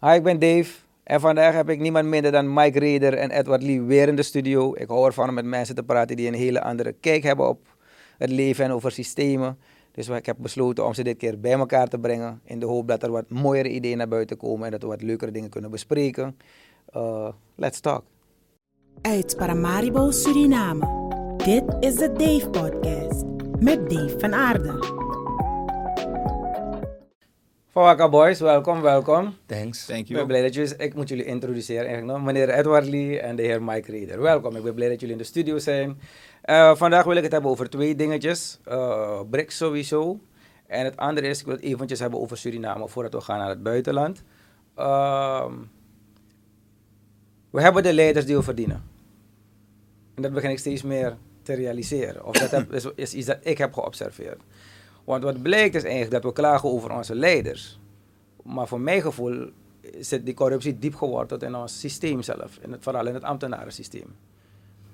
Hi, ik ben Dave. En vandaag heb ik niemand minder dan Mike Reder en Edward Lee weer in de studio. Ik hou ervan om met mensen te praten die een hele andere kijk hebben op het leven en over systemen. Dus ik heb besloten om ze dit keer bij elkaar te brengen. In de hoop dat er wat mooiere ideeën naar buiten komen en dat we wat leukere dingen kunnen bespreken. Uh, let's talk. Uit Paramaribo, Suriname. Dit is de Dave Podcast met Dave van Aarde. Fawaka Boys, welkom, welkom. Thanks. Thank Ik ben you. blij dat jullie, ik moet jullie introduceren eigenlijk nog. Meneer Edward Lee en de heer Mike Reeder. Welkom, ik ben blij dat jullie in de studio zijn. Eh, vandaag wil ik het hebben over twee dingetjes. Eh BRICS sowieso. En het andere is, ik wil het eventjes hebben over Suriname voordat we gaan naar het buitenland. Ehm, we hebben de leiders die we verdienen. En dat begin ik steeds meer te realiseren. Of dat heb- is, is iets dat ik heb geobserveerd. Want wat blijkt is eigenlijk dat we klagen over onze leiders. Maar voor mijn gevoel zit die corruptie diep geworteld in ons systeem zelf. In het, vooral in het ambtenarensysteem.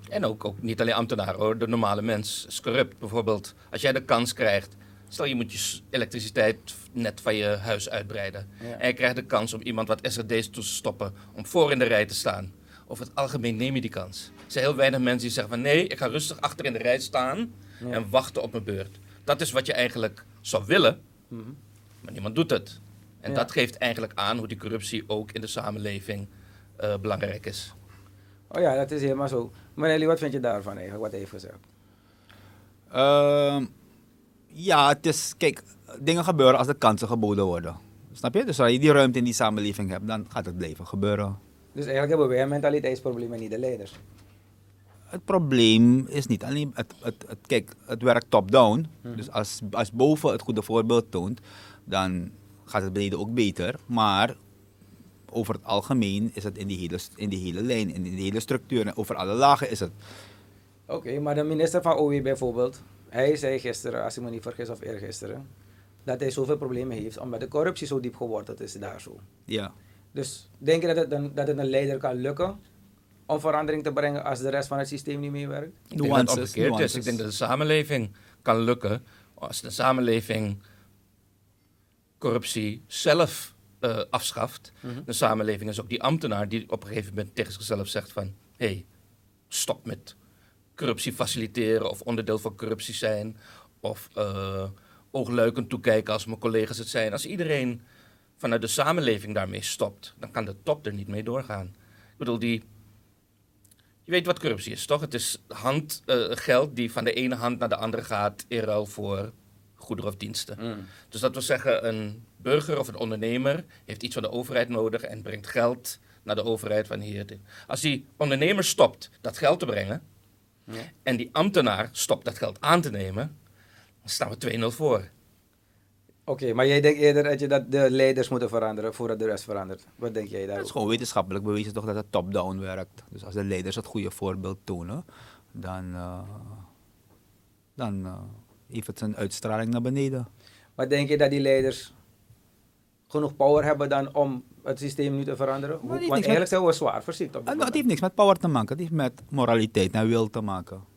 En ook, ook niet alleen ambtenaren hoor, de normale mens is corrupt. Bijvoorbeeld, als jij de kans krijgt, stel je moet je elektriciteit net van je huis uitbreiden. Ja. En je krijgt de kans om iemand wat SRD's toe te stoppen, om voor in de rij te staan. Over het algemeen neem je die kans. Er zijn heel weinig mensen die zeggen van nee, ik ga rustig achter in de rij staan Ja. en wachten op mijn beurt. Dat is wat je eigenlijk zou willen, Mhm. maar niemand doet het. En Ja. dat geeft eigenlijk aan hoe die corruptie ook in de samenleving eh, belangrijk is. Oh ja, dat is helemaal zo. Lee, wat vind je daarvan eigenlijk, wat hij heeft gezegd? Ehm, ja, het is, kijk, dingen gebeuren als de kansen geboden worden. Snap je? Dus als je die ruimte in die samenleving hebt, dan gaat het blijven gebeuren. Dus eigenlijk hebben wij een mentaliteitsprobleem en niet de leiders. Het probleem is niet alleen, het, het, het, kijk, het werkt top-down. Mhm. Dus als, als boven het goede voorbeeld toont, dan gaat het beneden ook beter. Maar over het algemeen is het in die hele, in die hele lijn, in die hele structuur, en over alle lagen is het. Oké, maar de minister van OW bijvoorbeeld, hij zei gisteren, als ik me niet vergis of eergisteren, dat hij zoveel problemen heeft omdat de corruptie zo diep geworteld is daar zo. Ja. Dus denk je dat het, een, dat het een leider kan lukken om verandering te brengen als de rest van het systeem niet meewerkt? Ik denk dat het Nuances, omgekeerd is. nuances. Ik denk dat de samenleving kan lukken als de samenleving corruptie zelf eh, afschaft. De samenleving is ook die ambtenaar die op een gegeven moment tegen zichzelf zegt van... hé, hey, stop met corruptie faciliteren of onderdeel van corruptie zijn... of eh, oogluikend toekijken als mijn collega's het zijn. Als iedereen vanuit de samenleving daarmee stopt... dan kan de top er niet mee doorgaan. Ik bedoel, die... Je weet wat corruptie is, toch? Het is hand, eh, geld die van de ene hand naar de andere gaat in ruil voor goederen of diensten. Dus dat wil zeggen, een burger of een ondernemer heeft iets van de overheid nodig en brengt geld naar de overheid van hier. Als die ondernemer stopt dat geld te brengen Ja. en die ambtenaar stopt dat geld aan te nemen, dan staan we 2-0 voor. Oké, maar jij denkt eerder dat, je dat de leiders moeten veranderen voordat de rest verandert. Wat denk jij Het is gewoon wetenschappelijk bewezen toch dat het top-down werkt. Dus als de leiders het goede voorbeeld tonen, dan, eh, dan eh, heeft het zijn uitstraling naar beneden. Maar denk je dat die leiders genoeg power hebben dan om het systeem nu te veranderen? Want eigenlijk zijn we zwaar verziekt op dit En het heeft niks met power te maken, het heeft met moraliteit en wil te maken.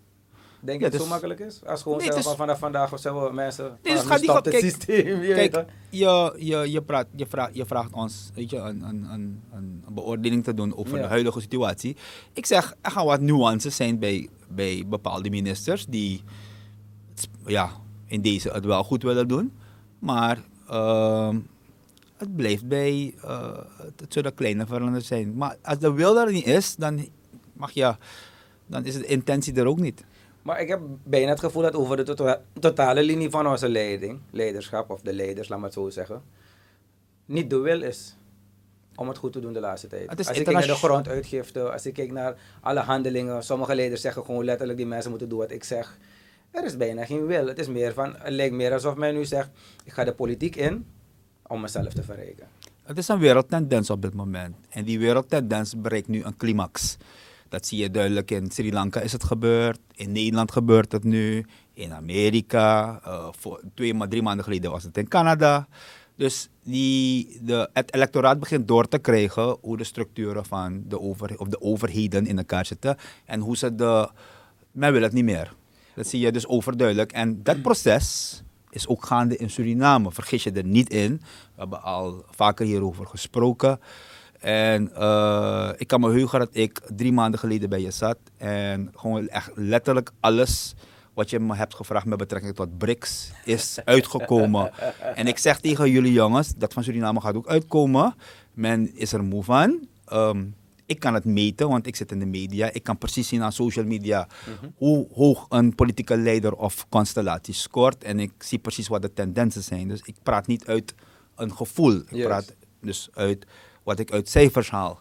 Denk je Ja, dat het zo dus- makkelijk is? Als gewoon Nee, zeggen het van vanaf vandaag of zijn we mensen... Nee, dus nu gaat ge- het kijk, systeem. je Kijk, je, je, je, praat, je, vraagt, je vraagt ons weet je, een, een, een, een beoordeling te doen over Ja. de huidige situatie. Ik zeg, er gaan wat nuances zijn bij, bij bepaalde ministers die het ja, in deze het wel goed willen doen. Maar ehm, het blijft bij, eh, het, het zullen kleine veranderingen zijn. Maar als de wil er niet is, dan, mag je, dan is de intentie er ook niet. Maar ik heb bijna het gevoel dat over de tota- totale linie van onze leiding, leiderschap of de leiders, laat maar het zo zeggen, niet de wil is om het goed te doen de laatste tijd. Als ik kijk naar de gronduitgifte, als ik kijk naar alle handelingen, sommige leiders zeggen gewoon letterlijk die mensen moeten doen wat ik zeg. Er is bijna geen wil. Het is meer van, het lijkt meer alsof men nu zegt, ik ga de politiek in om mezelf te verrijken. Het is een wereldtendens op dit moment. En die wereldtendens bereikt nu een climax. Dat zie je duidelijk in Sri Lanka is het gebeurd. In Nederland gebeurt het nu. In Amerika. eh, voor twee, drie maanden geleden was het in Canada. Dus die, de, het electoraat begint door te krijgen hoe de structuren van de, over, of de overheden in elkaar zitten. En hoe ze de... Men wil het niet meer. Dat zie je dus overduidelijk. En dat proces is ook gaande in Suriname. Vergis je er niet in. We hebben al vaker hierover gesproken. En eh, ik kan me heugen dat ik drie maanden geleden bij je zat. En gewoon echt letterlijk alles wat je me hebt gevraagd met betrekking tot BRICS is uitgekomen. en ik zeg tegen jullie jongens, dat van Suriname gaat ook uitkomen. Men is er moe van. Ehm, ik kan het meten, want ik zit in de media. Ik kan precies zien aan social media hoe hoog een politieke leider of constellatie scoort. En ik zie precies wat de tendensen zijn. Dus ik praat niet uit een gevoel. Ik praat dus uit wat ik uit cijfers haal.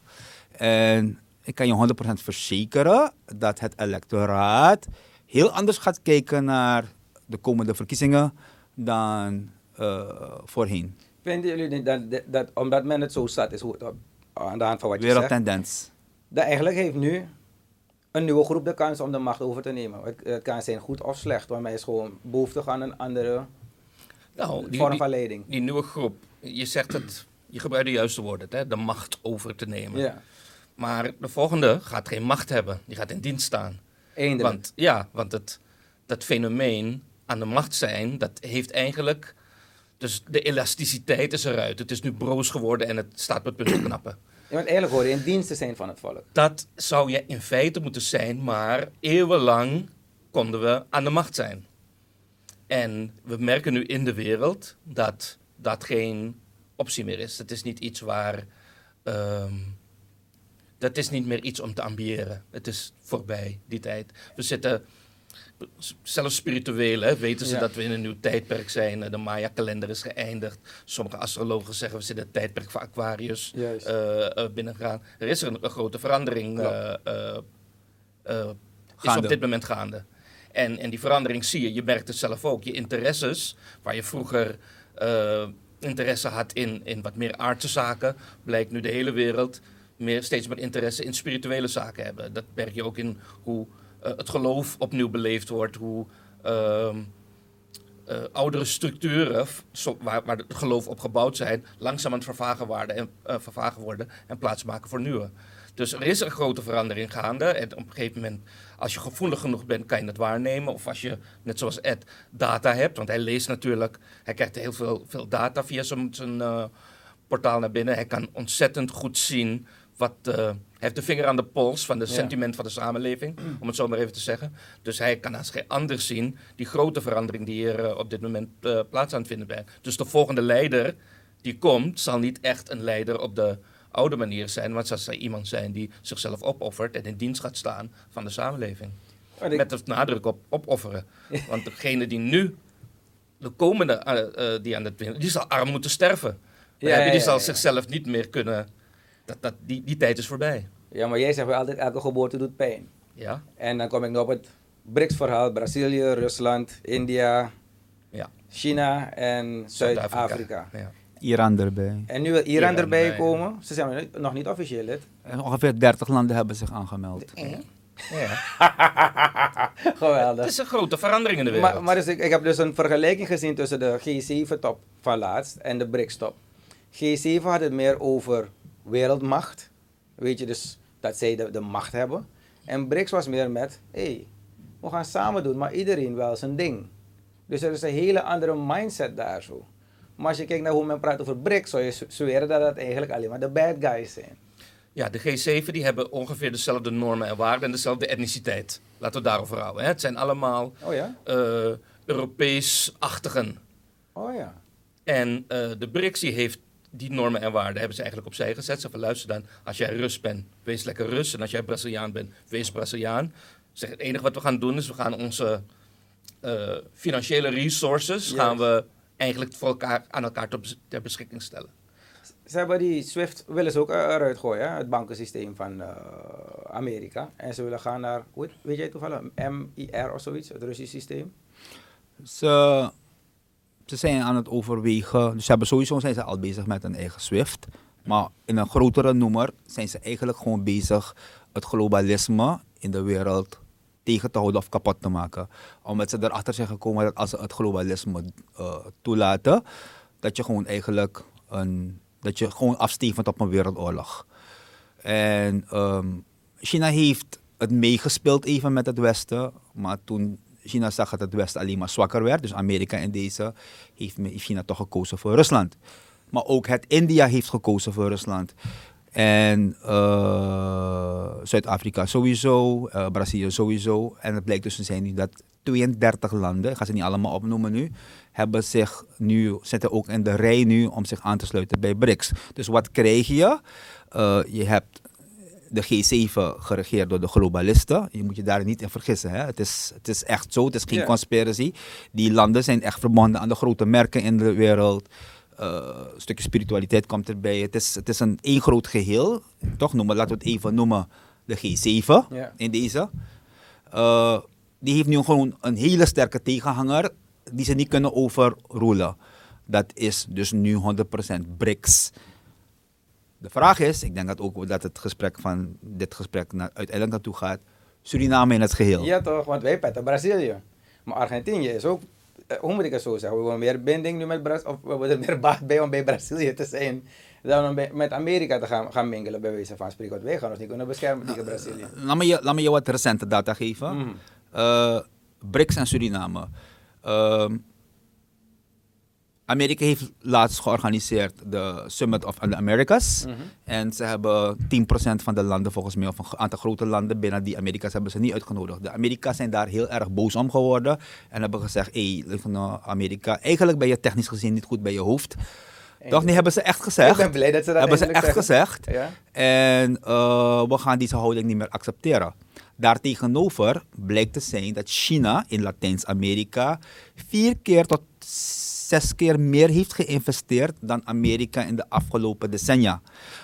En ik kan je 100% verzekeren dat het electoraat heel anders gaat kijken naar de komende verkiezingen dan eh, voorheen. Vinden jullie niet dat, dat, dat omdat men het zo zat is, hoe, het- aan de hand van wat je zegt, Wereldtendens. dat eigenlijk heeft nu een nieuwe groep de kans om de macht over te nemen. Het, het kan zijn goed of slecht, want men is gewoon behoefte aan een andere Nou, vorm die, van leiding. die nieuwe groep, je zegt het, je gebruikt de juiste woorden, hè, de macht over te nemen. Ja, Maar de volgende gaat geen macht hebben, die gaat in dienst staan. eindelijk. Want ja, want het, dat fenomeen aan de macht zijn, dat heeft eigenlijk. Dus de elasticiteit is eruit. Het is nu broos geworden en het staat op het punt te knappen. Ja, want eigenlijk hoor je in dienst te zijn van het volk. Dat zou je in feite moeten zijn, maar eeuwenlang konden we aan de macht zijn. En we merken nu in de wereld dat dat geen optie meer is. Het is niet iets waar. ehm, dat is niet meer iets om te ambiëren. Het is voorbij, die tijd. We zitten, zelfs spiritueel, hè, weten ze Ja. dat we in een nieuw tijdperk zijn. De Maya-kalender is geëindigd. Sommige astrologen zeggen we zitten het tijdperk van Aquarius eh, binnengaan. Er is een, een grote verandering eh, is op dit moment gaande. En, en die verandering zie je. Je merkt het zelf ook. Je interesses, waar je vroeger interesse had in, in wat meer aardse zaken, blijkt nu de hele wereld meer, steeds meer interesse in spirituele zaken hebben. Dat merk je ook in hoe eh, het geloof opnieuw beleefd wordt, hoe ehm, eh, oudere structuren, waar, waar het geloof op gebouwd zijn, langzaam aan het vervagen worden, en, eh, vervagen worden en plaatsmaken voor nieuwe. Dus er is een grote verandering gaande. En op een gegeven moment, als je gevoelig genoeg bent, kan je het waarnemen. Of als je, net zoals Ed, data hebt. Want hij leest natuurlijk, hij krijgt heel veel, veel data via zijn, zijn eh, portaal naar binnen. Hij kan ontzettend goed zien wat. eh, hij heeft de vinger aan de pols van de Ja. sentiment van de samenleving, om het zo maar even te zeggen. Dus hij kan als geen ander zien die grote verandering die hier eh, op dit moment plaats aan het vinden bent. Dus de volgende leider die komt, zal niet echt een leider op de oude manier zijn, maar het zal iemand zijn die zichzelf opoffert en in dienst gaat staan van de samenleving. Want ik- Met de nadruk op opofferen. Want degene die nu, de komende eh, eh, die aan het winnen, die zal arm moeten sterven. Ja, Ja, ja, die zal zichzelf niet meer kunnen. Dat, dat, die, die tijd is voorbij. ja, maar jij zegt wel altijd, elke geboorte doet pijn. Ja, En dan kom ik nog op het BRICS-verhaal. Brazilië, Rusland, India, ja. China en Zuid-Afrika. Ja. Iran erbij. En nu wil Iran, Iran erbij komen. Ze zijn nog niet- officieel lid. En ongeveer 30 landen hebben zich aangemeld. Ja. Het Geweldig. is een grote verandering in de wereld. Maar, maar dus ik, ik heb dus een vergelijking gezien tussen de G7-top van laatst en de BRICS-top. G7 had het meer over wereldmacht. Weet je, dus dat zij de, de macht hebben. En BRICS was meer met, hé, hey, we gaan samen doen, maar iedereen wel zijn ding. Dus er is een hele andere mindset daar zo. Maar als je kijkt naar hoe men praat over BRICS, zou je zweren dat dat eigenlijk alleen maar de bad guys zijn. Ja, de G7 die hebben ongeveer dezelfde normen en waarden en dezelfde etniciteit. Laten we daarover houden. Hè. Het zijn allemaal Oh ja? eh, Europees-achtigen. Oh ja. En eh, de BRICS die heeft die normen en waarden hebben ze eigenlijk opzij gezet. Ze van luister dan, als jij Rus bent, wees lekker Rus. En als jij Braziliaan bent, wees Braziliaan. Zeg, het enige wat we gaan doen is, we gaan onze eh, financiële resources Yes. gaan we eigenlijk voor elkaar, aan elkaar ter, bes- ter beschikking stellen. Ze hebben die SWIFT willen ze ook eh, eruit gooien, hè? het bankensysteem van eh, Amerika. En ze willen gaan naar, heet- weet jij toevallig, MIR of zoiets, het Russisch systeem. Ze, ze zijn aan het overwegen. Dus ze hebben sowieso zijn ze al bezig met een eigen SWIFT. Maar in een grotere noemer zijn ze eigenlijk gewoon bezig het globalisme in de wereld tegen te houden of kapot te maken. Omdat ze erachter zijn gekomen dat als ze het globalisme eh, toelaten, dat je gewoon eigenlijk een, dat je gewoon afstevend op een wereldoorlog. En ehm, China heeft het meegespeeld even met het Westen, maar toen China zag dat het Westen alleen maar zwakker werd. Dus Amerika in deze heeft, China toch gekozen voor Rusland. Maar ook het India heeft gekozen voor Rusland. En eh, Zuid-Afrika sowieso, eh, Brazilië sowieso. En het blijkt dus te zijn nu dat 32 landen, ik ga ze niet allemaal opnoemen nu, hebben zich nu, zitten ook in de rij nu om zich aan te sluiten bij BRICS. Dus wat krijg je? Eh, je hebt de G7 geregeerd door de globalisten. Je moet je daar niet in vergissen. Hè? Het, is, het is echt zo, het is geen conspiracy. Die landen zijn echt verbonden aan de grote merken in de wereld. Eh, een stukje spiritualiteit komt erbij. Het is, het is een één groot geheel. Toch noemen, laten we het even noemen de G7 Ja. in deze. Eh, die heeft nu gewoon een hele sterke tegenhanger die ze niet kunnen overroelen. Dat is dus nu 100% BRICS. De vraag is, ik denk dat ook dat het gesprek van dit gesprek naar, uiteindelijk naartoe gaat, Suriname in het geheel. Ja toch, want wij petten Brazilië. Maar Argentinië is ook, hoe moet ik het zo zeggen, we willen meer binding nu met Brazilië, of we hebben er meer baat bij om bij Brazilië te zijn, dan om met Amerika te gaan, gaan mingelen, bij wijze van spreken. Want wij gaan ons niet kunnen beschermen tegen Brazilië. Laat me, je, laat me je wat recente data geven. Eh, BRICS en Suriname. Ehm, Amerika heeft laatst georganiseerd de Summit of the Americas. Mhm. En ze hebben 10% van de landen, volgens mij, of een aantal grote landen binnen die Amerika's hebben ze niet uitgenodigd. De Amerika's zijn daar heel erg boos om geworden. En hebben gezegd, hé, hey, Amerika, eigenlijk ben je technisch gezien niet goed bij je hoofd. Toch? Nee, hebben ze echt gezegd. Ik ben blij dat ze dat hebben ze echt gezegd. Ja? En eh, we gaan deze houding niet meer accepteren. Daartegenover blijkt te zijn dat China in Latijns-Amerika vier keer tot zes keer meer heeft geïnvesteerd dan Amerika in de afgelopen decennia.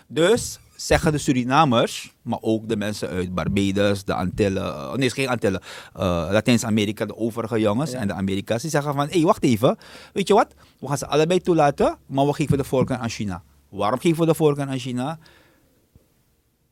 Dus zeggen de Surinamers, maar ook de mensen uit Barbados, de Antillen, eh, nee, geen Antillen, eh, Latijns-Amerika, de overige jongens Ja. en de Amerika's, die zeggen van, hé, hey, wacht even, weet je wat, we gaan ze allebei toelaten, maar we geven de voorkeur aan China. Waarom geven we de voorkeur aan China?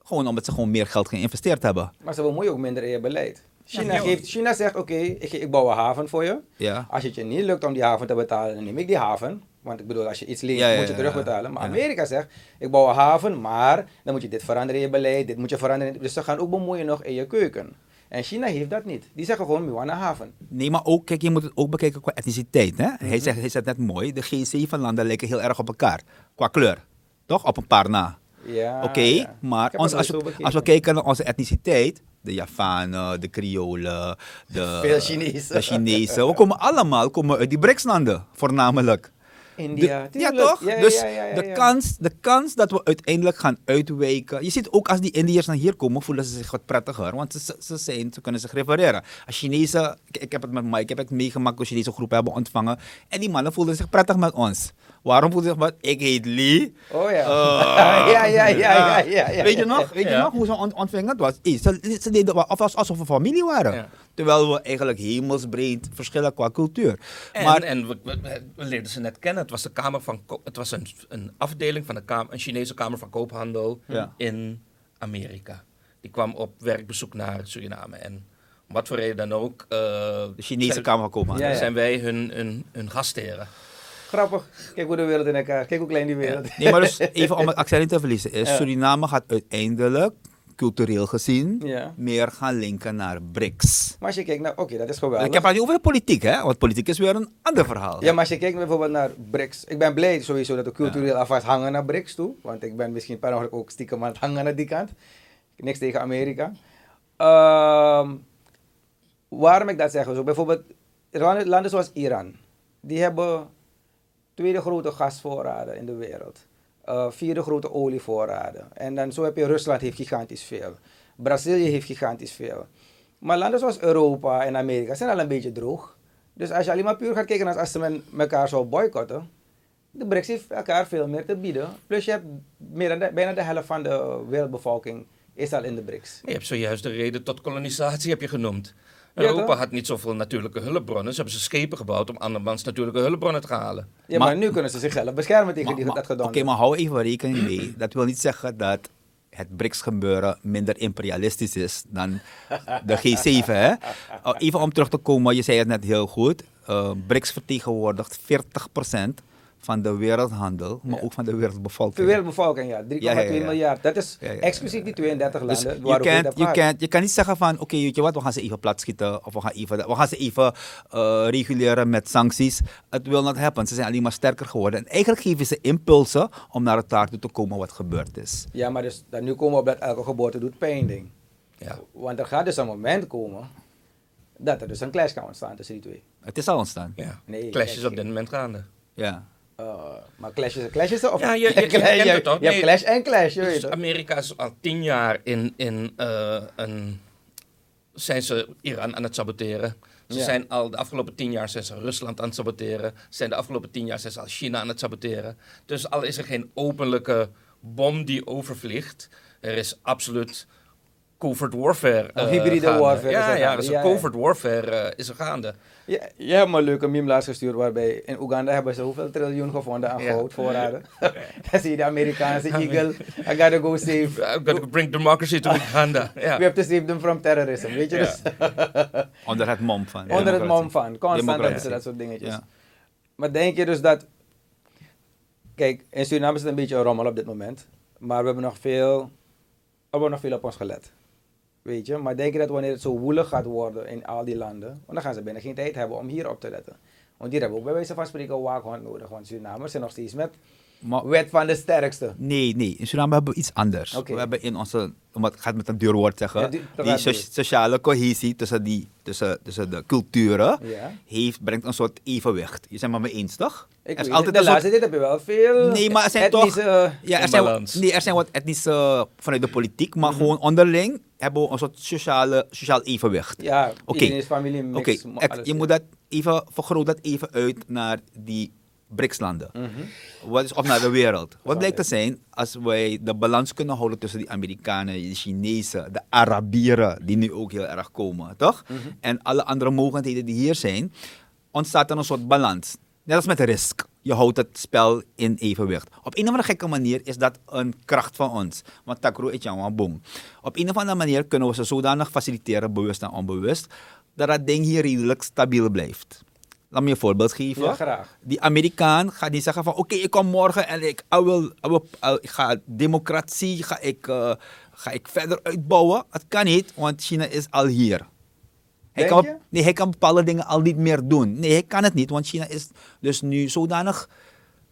Gewoon omdat ze gewoon meer geld geïnvesteerd hebben. Maar ze bemoeien ook minder in je beleid. China, Ja. geeft, China zegt, oké, ik, ik bouw een haven voor je. Ja. Als het je niet lukt om die haven te betalen, dan neem ik die haven. Want ik bedoel, als je iets leent, Ja, moet je ja, terugbetalen. Maar ja. Amerika zegt, ik bouw een haven, maar dan moet je dit veranderen in je beleid, dit moet je veranderen. Dus ze gaan ook bemoeien nog in je keuken. En China heeft dat niet. Die zeggen gewoon, we een haven. Nee, maar ook, kijk, je moet het ook bekijken qua etniciteit. Hè? hij, zegt, hij zegt net mooi, de G7-landen lijken heel erg op elkaar. Qua kleur. Toch? Op een paar na. Ja, Oké, ja. Maar ons, als, we, als we kijken naar onze etniciteit, de Javanen, de Creolen, de, Veel Chinezen. de Chinezen, we komen allemaal komen uit die BRICS-landen, voornamelijk. India, De- ja, toch? Ja, dus ja, de. Kans, de kans dat we uiteindelijk gaan uitwijken. Je ziet ook als die Indiërs naar hier komen, voelen ze zich wat prettiger. Want ze, ze, zijn, ze kunnen zich refereren. Als Chinezen, ik, ik heb het met Mike, ik heb het meegemaakt toen Chinese groepen hebben ontvangen. En die mannen voelden zich prettig met ons. Waarom ze zich met, ik heet Lee. Oh ja. Eh, ja, ja, ja, ja, ja, ja. Weet je nog, weet je nog hoe ze on- ontvingen? Het was, eh, ze, ze deden alsof alsof we familie waren. Terwijl we eigenlijk hemelsbreed verschillen qua cultuur. En, maar en we, we, we leerden ze net kennen. Het was, de kamer van, het was een, een afdeling van de kamer, een Chinese Kamer van Koophandel in Amerika. Die kwam op werkbezoek naar Suriname. En om wat voor reden dan ook. eh, de Chinese zijn, Kamer van Koophandel. Zijn wij hun, hun, hun gastheren. Grappig. Kijk hoe de wereld in elkaar. Kijk hoe klein die wereld is. Nee, maar dus even om het accent niet te verliezen. Is Ja. Suriname gaat uiteindelijk, cultureel gezien, Ja. meer gaan linken naar BRICS. Maar als je kijkt naar, oké, dat is geweldig. Ik heb het niet over de politiek, hè? Want politiek is weer een ander verhaal. Ja, maar als je kijkt bijvoorbeeld naar BRICS. Ik ben blij sowieso dat we cultureel alvast hangen naar BRICS toe. Want ik ben misschien per ongeluk ook stiekem aan het hangen naar die kant. Niks tegen Amerika. Ehm, waarom ik dat zeg? Zo bijvoorbeeld landen zoals Iran. Die hebben tweede grote gasvoorraden in de wereld. Eh, vierde grote olievoorraden. En dan zo heb je Rusland heeft gigantisch veel. Brazilië heeft gigantisch veel. Maar landen zoals Europa en Amerika zijn al een beetje droog. Dus als je alleen maar puur gaat kijken als men elkaar zou boycotten, de BRICS heeft elkaar veel meer te bieden. Plus je hebt meer dan bijna de helft van de wereldbevolking is al in de BRICS. Je hebt zojuist de reden tot kolonisatie heb je genoemd. Europa had niet zoveel natuurlijke hulpbronnen. Ze hebben ze schepen gebouwd om andermans natuurlijke hulpbronnen te halen. Ja, maar, Maar- nu kunnen ze zichzelf beschermen tegen Maar- die, dat gedonder. Oké, maar hou even rekening mee. Dat wil niet zeggen dat het BRICS-gebeuren minder imperialistisch is dan de G7. Hè? Uh, Even om terug te komen, je zei het net heel goed. Uh, BRICS vertegenwoordigt 40% van de wereldhandel, maar Ja. ook van de wereldbevolking. De wereldbevolking, ja. 3,2 Ja, ja, ja. miljard. Dat is Ja, ja. exclusief die 32 Dus landen je, kent, je, kent, je kan niet zeggen van, oké, weet je wat, we gaan ze even plat schieten of we gaan, even, we gaan ze even eh, reguleren met sancties. Het will not happen. Ze zijn alleen maar sterker geworden. En eigenlijk geven ze impulsen om naar het taart toe te komen wat gebeurd is. Ja, maar dus, dan nu komen we op dat elke geboorte doet pijn ding. Ja. Want er gaat dus een moment komen dat er dus een clash kan ontstaan tussen die twee. Het is al ontstaan. ja. Nee, Clash is op dit moment gaande. Ja. Uh, maar clash is clash is er? Of Ja, je- je- je clash- kent je, het toch? je hebt clash en clash, je weet Dus. Amerika is al tien jaar in, in eh, een. Zijn ze Iran aan het saboteren? Ze Ja. zijn al de afgelopen tien jaar zijn ze Rusland aan het saboteren. Zijn de afgelopen tien jaar zijn ze al China aan het saboteren. Dus al is er geen openlijke bom die overvliegt, er is absoluut covert warfare. Eh, hybride warfare Ja, ja, Ja, ja. covert warfare eh, is er gaande. Ja, je hebt me een leuke meme laatst gestuurd waarbij in Oeganda hebben ze hoeveel triljoen gevonden aan Ja. goudvoorraden. Dan zie je de Amerikaanse eagle. I gotta go save. I'm gonna bring democracy to Uganda. We have to save them from terrorism. Weet je Ja. dus? Onder het mom van. Onder het mom van. Constant hebben ze dat soort dingetjes. Ja. Maar denk je dus dat... Kijk, in Suriname is het een beetje een rommel op dit moment. Maar we hebben nog veel, we hebben nog veel op ons gelet. Weet je? Maar denk je dat wanneer het zo woelig gaat worden in al die landen... Dan gaan ze binnen geen tijd hebben om hier op te letten. Want hier hebben ook bij wijze van spreken een waakhond nodig. Want Surinamers zijn nog steeds met Maar wet van de sterkste. Nee, nee. In Suriname hebben we iets anders. We hebben in onze, ga het met een duur woord zeggen, Ja, die- die, praat so- door. sociale cohesie tussen, die, tussen, tussen de culturen Ja. heeft, brengt een soort evenwicht. Je bent maar mee eens, toch? Ik Er is altijd de laatste tijd heb je wel veel Nee, maar er zijn toch- etnische... Ja, er zijn, nee, er zijn wat etnische eh, vanuit de politiek, maar Mhm. gewoon onderling hebben we een soort sociale, sociaal evenwicht. Ja, Oké. iedereen is familie, Oké, alles, je ja. moet dat even, vergroot dat even uit naar die BRICS-landen. Mhm. Wat is of naar de wereld? Wat blijkt te zijn als wij de balans kunnen houden tussen die Amerikanen, de Chinezen, de Arabieren, die nu ook heel erg komen, toch? Mhm. En alle andere mogelijkheden die hier zijn, ontstaat er een soort balans. Net als met risk. Je houdt het spel in evenwicht. Op een of andere gekke manier is dat een kracht van ons. Want takro jouw boom. Op een of andere manier kunnen we ze zodanig faciliteren, bewust en onbewust, dat dat ding hier redelijk stabiel blijft. Laat me je een voorbeeld geven. Ja, graag. Die Amerikaan gaat niet zeggen van oké, ik kom morgen en ik, I- ik ga democratie ga ik, eh, ga ik verder uitbouwen. Het kan niet, want China is al hier. Hij kan, nee, hij kan bepaalde dingen al niet meer doen. Nee, hij kan het niet, want China is dus nu zodanig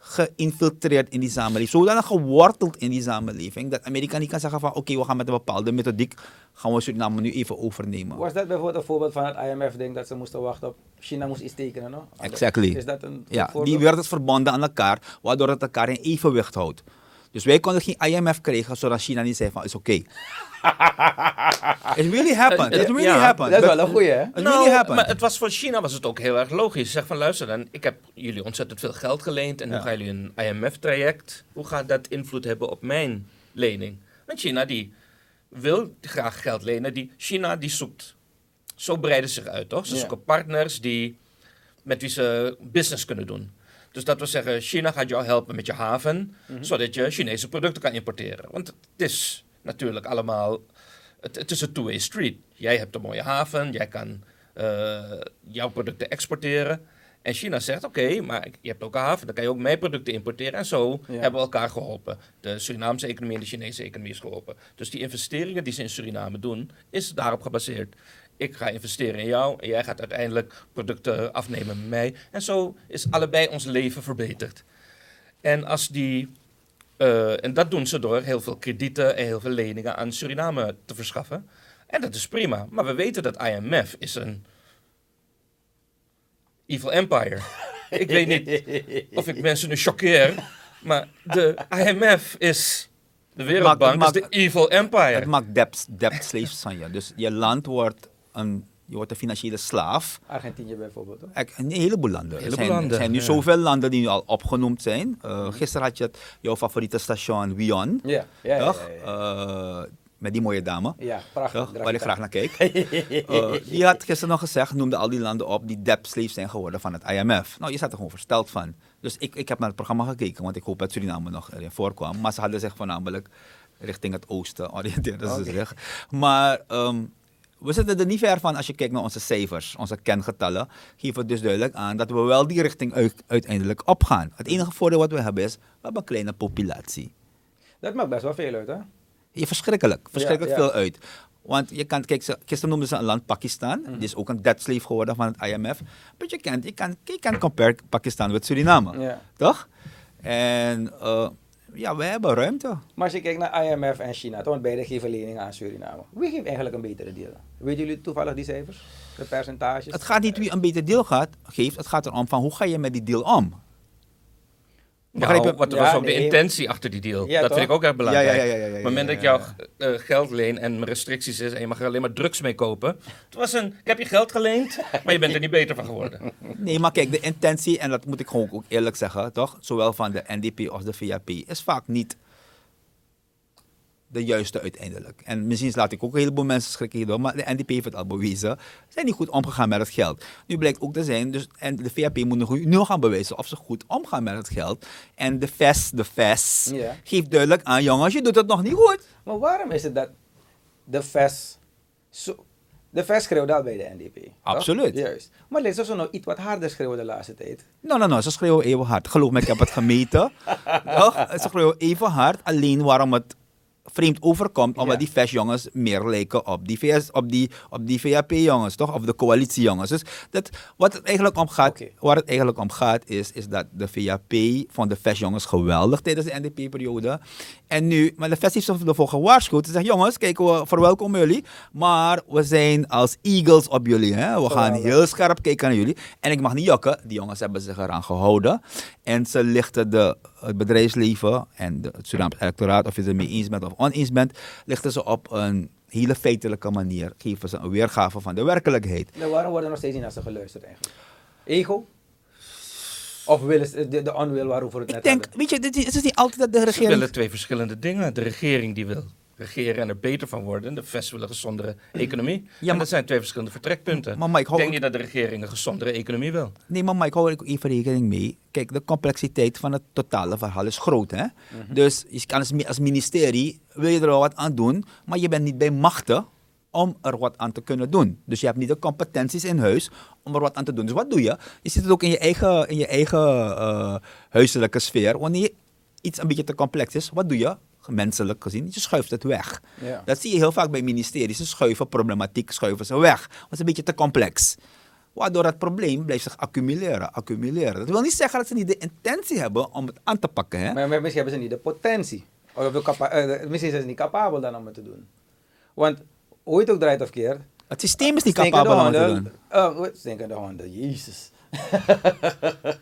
geïnfiltreerd in die samenleving, zodanig geworteld in die samenleving, dat Amerika niet kan zeggen van oké, we gaan met een bepaalde methodiek, gaan we Suriname nu even overnemen. Was dat bijvoorbeeld een voorbeeld van het IMF-ding dat ze moesten wachten op China moest iets tekenen? No? Exactly. Is dat een Ja, voorbeeld? die werden verbonden aan elkaar, waardoor het elkaar in evenwicht houdt. Dus wij konden geen IMF krijgen, zodat China niet zei van, is oké. It really happened. It really Ja, happened. Dat is wel een goeie, hè? It really happened. Nou, maar het was voor China was het ook heel erg logisch. Zeg van luister dan, ik heb jullie ontzettend veel geld geleend en Ja. nu gaan jullie een IMF-traject. Hoe gaat dat invloed hebben op mijn lening? Want China die wil graag geld lenen. Die, China die zoekt, zo breiden ze zich uit toch? Ze Ja. zoeken partners die, met wie ze business kunnen doen. Dus dat wil zeggen, China gaat jou helpen met je haven, Mhm. zodat je Chinese producten kan importeren. Want het is natuurlijk allemaal, het, het is een two-way street. Jij hebt een mooie haven, jij kan eh, jouw producten exporteren. En China zegt, oké, maar je hebt ook een haven, dan kan je ook mijn producten importeren. En zo Ja. hebben we elkaar geholpen. De Surinaamse economie en de Chinese economie is geholpen. Dus die investeringen die ze in Suriname doen, is daarop gebaseerd. Ik ga investeren in jou en jij gaat uiteindelijk producten afnemen met mij. En zo is allebei ons leven verbeterd. En als die... eh, en dat doen ze door heel veel kredieten en heel veel leningen aan Suriname te verschaffen. En dat is prima. Maar we weten dat IMF is een evil empire. ik weet niet of ik mensen nu choqueer, maar de IMF is de Wereldbank maakt- is de evil empire. Het maakt debt, debt slaves van je. Dus je land wordt een, je wordt een financiële slaaf. Argentinië bijvoorbeeld. Hoor. Een heleboel landen. Heleboel er zijn, landen, er zijn nu ja. zoveel landen die nu al opgenoemd zijn. Uh, gisteren had je het, jouw favoriete station Wion. Ja, ja. Uh, met die mooie dame. Ja, prachtig. Toch? Waar ik graag naar keek. Uh, die had gisteren nog gezegd, noemde al die landen op die debt slaves zijn geworden van het IMF. Nou, je staat er gewoon versteld van. Dus ik, ik heb naar het programma gekeken, want ik hoop dat Suriname nog erin voorkwam. Maar ze hadden zich voornamelijk richting het oosten oriënteerden ze Oké. zich. Maar ehm, we zitten er niet ver van als je kijkt naar onze cijfers, onze kengetallen. Geven het dus duidelijk aan dat we wel die richting uit- uiteindelijk opgaan. Het enige voordeel wat we hebben is, we hebben een kleine populatie. Dat maakt best wel veel uit, hè? Je verschrikkelijk, verschrikkelijk Ja, ja. veel uit. Want je kan, kijk, gisteren noemden ze een land Pakistan. Mhm. Die is ook een dead slave geworden van het IMF. Maar je kan, je kan, je kan compare Pakistan met Suriname. Ja. Toch? En eh, ja, we hebben ruimte. Maar als je kijkt naar IMF en China, want beide geven leningen aan Suriname. Wie geeft eigenlijk een betere deal? Weten jullie toevallig die cijfers? De percentages? Het gaat niet wie een beter deal gaat, geeft. Het gaat erom van hoe ga je met die deal om. Nou, wat Ja, was ook nee. de intentie achter die deal? Ja, dat toch? vind ik ook erg belangrijk. Ja, ja, ja, ja, ja, ja, Op het moment ja, dat ja, jou eh, geld leen en restricties is en je mag er alleen maar drugs mee kopen. Het was een, ik heb je geld geleend, maar je bent er niet beter van geworden. Nee, maar kijk, de intentie, en dat moet ik gewoon ook eerlijk zeggen, toch? Zowel van de NDP als de VAP, is vaak niet de juiste uiteindelijk. En misschien laat ik ook een heleboel mensen schrikken hierdoor, maar de NDP heeft het al bewezen. Ze zijn niet goed omgegaan met het geld. Nu blijkt ook te zijn, dus, en de VAP moet nog, nu gaan bewijzen of ze goed omgaan met het geld. En de VES, de VES, geeft duidelijk aan, jongens, je doet het nog niet goed. Maar waarom is het dat de VES... Zo, de VES schreeuwde al bij de NDP. toch? Absoluut. Juist. Maar lees ze nog iets wat harder schreeuwen de laatste tijd. Nou, nou, nou, ze schreeuwen even hard. Geloof me, ik heb het gemeten. Toch? Ze schreeuwen even hard. Alleen waarom het vreemd overkomt, omdat Ja. die VES-jongens meer lijken op die, VS, op die, op die VAP-jongens, toch? Of de coalitie-jongens. Dus dat, wat het eigenlijk om gaat, waar het eigenlijk om gaat, is, is dat de VAP van de VES-jongens geweldig tijdens de NDP-periode. En nu, maar de VES heeft ervoor gewaarschuwd. Ze zegt, jongens, kijk, we verwelkomen jullie, maar we zijn als eagles op jullie. Hè? We gaan heel scherp kijken naar jullie. En ik mag niet jokken, die jongens hebben zich eraan gehouden. En ze lichten de, het bedrijfsleven en de, het Surinaams electoraat, of je het ermee eens bent of oneens bent, lichten ze op een hele feitelijke manier. Geven ze een weergave van de werkelijkheid. Nou, waarom wordt er nog steeds niet naar ze geluisterd eigenlijk? Ego? Of willen ze, de, de onwil waarover het Ik net denk, hadden? weet je, dit is, het is niet altijd dat de Ze regering... willen twee verschillende dingen. De regering die wil regeren en er beter van worden. De VES wil een gezondere economie. en maar- dat zijn twee verschillende vertrekpunten. Maar Mike, ik denk niet dat de regering een gezondere economie wil. Nee, maar Mike, hou ook even rekening mee. Kijk, de complexiteit van het totale verhaal is groot. Hè? Mhm. Dus je kan als, als ministerie, wil je er wel wat aan doen, maar je bent niet bij machten om er wat aan te kunnen doen. Dus je hebt niet de competenties in huis om er wat aan te doen. Dus wat doe je? Je zit het ook in je eigen, in je eigen eh, huiselijke sfeer. Wanneer iets een beetje te complex is, wat doe je? Menselijk gezien, je schuift het weg. Ja. Dat zie je heel vaak bij ministeries. Ze schuiven problematiek, schuiven ze weg. Want het is een beetje te complex. Waardoor het probleem blijft zich accumuleren, accumuleren. Dat wil niet zeggen dat ze niet de intentie hebben om het aan te pakken. Hè? Maar, misschien hebben ze niet de potentie. Of de capa- eh, misschien zijn ze niet capabel dan om het te doen. Want hoe het ook draait of keert. Het systeem is niet capabel om het te doen. Oh, wat? stinkende honden, jezus.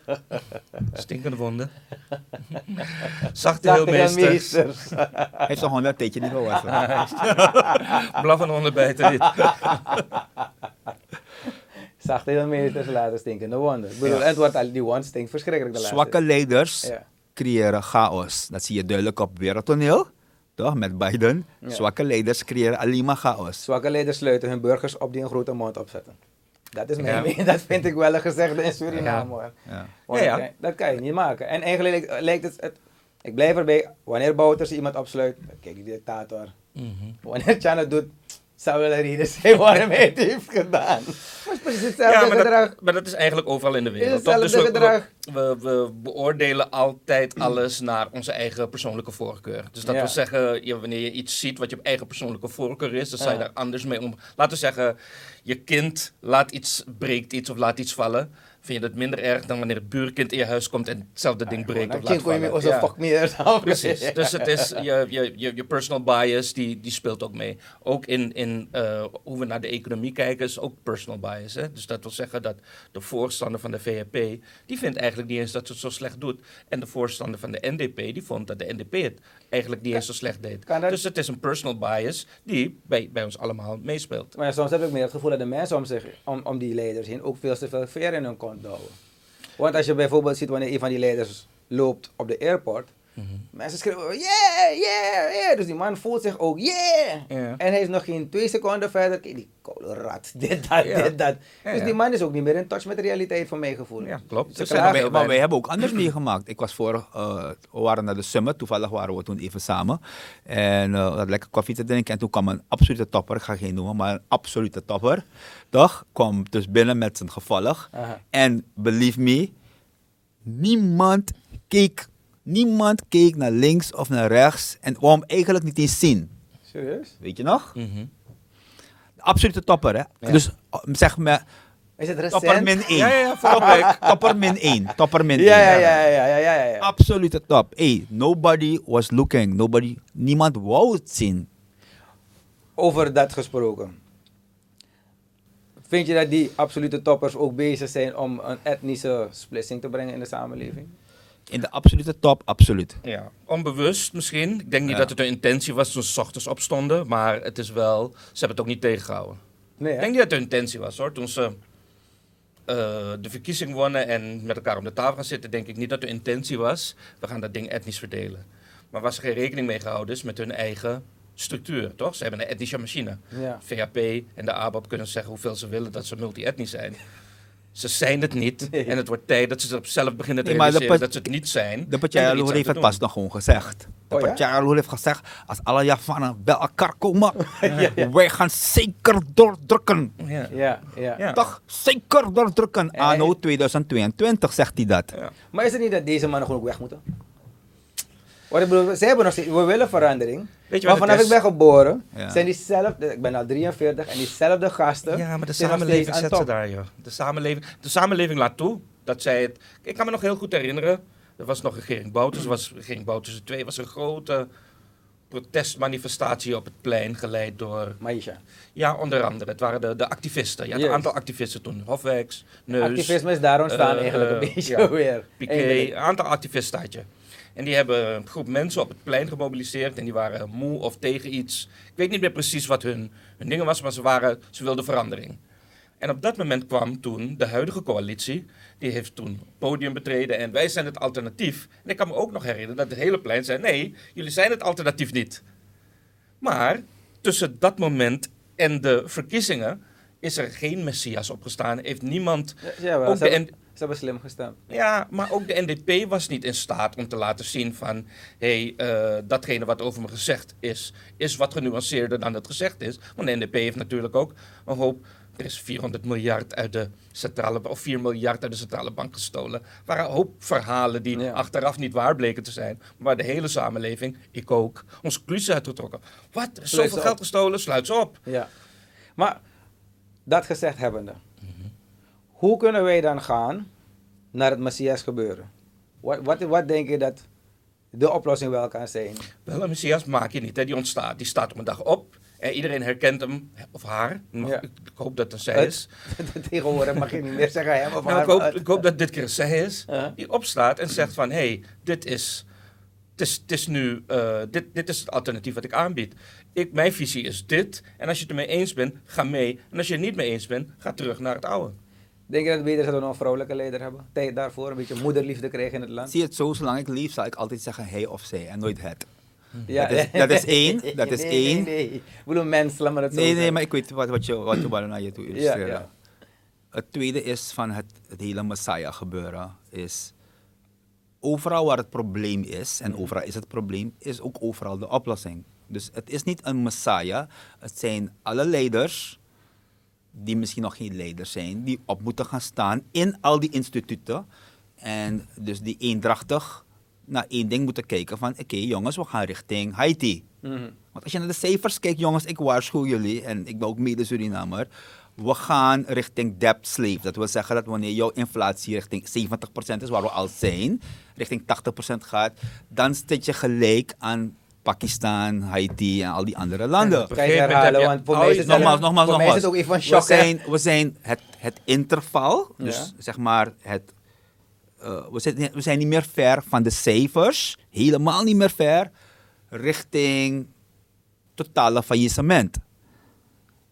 Stinkende wonden. Zachte heelmeesters. meesters. Hij heeft zijn hond een tijdje niet gewassen. Blaffen honden bijten niet. Zachte heelmeesters laten stinkende wonden. Ik bedoel, het wordt al, die wond stinkt verschrikkelijk de laatste Zwakke leiders Ja. creëren chaos. Dat zie je duidelijk op wereldtoneel. Toch? Met Biden. Ja. Zwakke leiders creëren alleen maar chaos. Zwakke leiders sluiten hun burgers op die een grote mond opzetten. Dat is mijn mening. Dat vind ik wel een gezegde in Suriname. hoor. Ja. Want Ja, ja. dat kan- je niet maken. En eigenlijk lijkt- het, het... Ik blijf erbij, wanneer Bouters iemand opsluit, kijk die dictator. Mhm. Wanneer Chan het doet, zou wel een reden zijn waarom hij het heeft gedaan. Maar het is precies hetzelfde Ja, maar gedrag. dat, maar dat is eigenlijk overal in de wereld. toch? Hetzelfde Dus we, gedrag. we, we beoordelen altijd alles naar onze eigen persoonlijke voorkeur. Dus dat Ja. wil zeggen, je, wanneer je iets ziet wat je eigen persoonlijke voorkeur is, dan zou je daar anders mee om. Laten we zeggen, je kind laat iets, breekt iets of laat iets vallen. Vind je dat minder erg dan wanneer het buurkind in je huis komt en hetzelfde ding breekt of kon je me vallen? zo Ja. fuck meer. Precies. Dus het is je, je, je, je personal bias, die, die speelt ook mee. Ook in, in eh, hoe we naar de economie kijken, is ook personal bias. Hè? Dus dat wil zeggen dat de voorstander van de VHP, die vindt eigenlijk niet eens dat ze het zo slecht doet. En de voorstander van de NDP, die vond dat de NDP het eigenlijk niet eens zo slecht deed. Dat- Dus het is een personal bias die bij, bij ons allemaal meespeelt. Maar soms heb ik meer het gevoel dat de mensen om, zich, om, om die leiders heen ook veel te veel veer in hun kont Want als je bijvoorbeeld ziet wanneer een van die leiders loopt op de airport, Mhm. mensen schreeuwen, yeah, yeah, yeah. Dus die man voelt zich ook, yeah. En hij is nog geen twee seconden verder, kijk die kop oude rat, dit, dat, dit, dat. Dus die man is ook niet meer in touch met de realiteit van mijn gevoel. Ja, klopt. Maar, wij hebben ook anders meegemaakt. Ik was vorig, eh, we waren naar de Summit, toevallig waren we toen even samen. En eh, we hadden lekker koffie te drinken. En toen kwam een absolute topper, ik ga geen noemen, maar een absolute topper. Toch? Kwam dus binnen met zijn gevolg. En believe me, niemand keek, niemand keek naar links of naar rechts. En wou hem eigenlijk niet eens zien. Serieus? Weet je nog? Mhm. De absolute topper, hè? Ja. Dus eh, zeg me, Is het topper recent? min 1. Ja, ja, ja. Topper min 1. Topper min 1. Ja, ja, ja, ja, ja, ja, ja, ja. Absolute top. Hey, nobody was looking. Nobody, niemand wou het zien. Over dat gesproken. Vind je dat die absolute toppers ook bezig zijn om een etnische splitsing te brengen in de samenleving? In de absolute top, absoluut. Ja, onbewust misschien. Ik denk niet Ja. dat het een intentie was toen ze 's ochtends opstonden, maar het is wel, ze hebben het ook niet tegengehouden. Nee, Ik denk niet dat het een intentie was hoor. Toen ze eh, de verkiezing wonnen en met elkaar om de tafel gaan zitten, denk ik niet dat de intentie was, we gaan dat ding etnisch verdelen. Maar waar ze geen rekening mee gehouden is met hun eigen structuur, toch? Ze hebben een etnische machine. Ja. VHP en de ABAP kunnen zeggen hoeveel ze willen dat ze multi-etnisch zijn. Ze zijn het niet. Nee. En het wordt tijd dat ze zelf beginnen te Nee, maar de realiseren dat ze het niet zijn. De er Pachayaloer heeft het pas nog gewoon gezegd. De Oh ja? Heeft gezegd, als alle Javanen bij elkaar komen, wij gaan zeker doordrukken. Ja. Ja, ja. Ja. Toch? Zeker doordrukken. En- Anno 2022 zegt hij dat. Ja. Maar is het niet dat deze mannen gewoon ook weg moeten? Wat ik bedoel, zij hebben nog steeds, we willen verandering. Weet je maar vanaf ik ben geboren, Ja. zijn diezelfde, ik ben al 43, en diezelfde gasten. Ja, maar de samenleving zet ze daar, joh. De samenleving, de samenleving laat toe dat zij het... Ik kan me nog heel goed herinneren, er was nog regering Bouters, er was regering Bouters 2, was een grote protestmanifestatie op het plein, geleid door... Maisha. Ja, onder andere, het waren de, de activisten. Je had Yes. een aantal activisten toen, Hofwijks, Neus... Activisme is daar ontstaan eh, eigenlijk een beetje ja. weer. Piqué, een aantal activisten had je. En die hebben een groep mensen op het plein gemobiliseerd. En die waren moe of tegen iets. Ik weet niet meer precies wat hun, hun dingen was, maar ze, waren, ze wilden verandering. En op dat moment kwam toen de huidige coalitie. Die heeft toen het podium betreden. En wij zijn het alternatief. En ik kan me ook nog herinneren dat het hele plein zei: nee, jullie zijn het alternatief niet. Maar tussen dat moment en de verkiezingen is er geen messias opgestaan. Heeft niemand. Ja, ook de ze hebben slim gestemd. ja, maar ook de NDP was niet in staat om te laten zien van... hé, hey, eh, datgene wat over me gezegd is, is wat genuanceerder dan het gezegd is. Want de NDP heeft natuurlijk ook een hoop... Er is 400 miljard uit de centrale... of 4 miljard uit de centrale bank gestolen. Er waren een hoop verhalen die Ja. achteraf niet waar bleken te zijn. Maar de hele samenleving, ik ook, onze conclusie uitgetrokken. Wat? Er is zoveel geld gestolen, sluit ze op. Ja. Maar dat gezegd hebbende. Hoe kunnen wij dan gaan naar het Messias gebeuren? Wat, wat, wat denk je dat de oplossing wel kan zijn? Wel, een messias maak je niet. Hè. Die ontstaat. Die staat op een dag op. En iedereen herkent hem, of haar. Mag- Ja. Ik, hoop dat het een zij Het- is. Tegenwoordig mag je niet meer zeggen hem of Nou, haar. ik, hoop, maar- ik hoop dat dit keer een zij is. Die opstaat en zegt van... Hé, hey, dit is... Het is, het is nu, eh, dit, dit is het alternatief wat ik aanbied. Ik, mijn visie is dit. En als je het ermee eens bent, ga mee. En als je het niet mee eens bent, ga terug naar het oude. Denk je dat het beter is dat we nog een vrouwelijke leider hebben? Tijd daarvoor, een beetje moederliefde krijgen in het land? Zie je het zo, zolang ik leef, zal ik altijd zeggen hij of zij en nooit het. Ja, Dat is- dat is één, dat is nee, één. Nee, nee. Ik bedoel mens, laat maar het zo Nee, nee, maar ik weet wat, wat je, wat je naar je toe Ja, illustreren. ja. Het tweede is van het, het hele Messiah gebeuren, is overal waar het probleem is, en overal is het probleem, is ook overal de oplossing. Dus het is niet een Messiah, het zijn alle leiders, die misschien nog geen leiders zijn, die op moeten gaan staan in al die instituten. En dus die eendrachtig naar één ding moeten kijken van, oké jongens, we gaan richting Haiti. Mhm. Want als je naar de cijfers kijkt, jongens, ik waarschuw jullie, en ik ben ook mede-Surinamer, we gaan richting debt slave. Dat wil zeggen dat wanneer jouw inflatie richting 70% is, waar we al zijn, richting 80% gaat, dan zit je gelijk aan Pakistan, Haiti en al die andere landen. Op een Kan je gegeven moment herhalen, want voor mij is het Nogmaals, nogmaals, mij nogmaals. is het ook even een we shock. zijn, we zijn het, het interval, dus Ja. zeg maar het... eh, we, zijn, we zijn niet meer ver van de cijfers, helemaal niet meer ver, richting totale faillissement.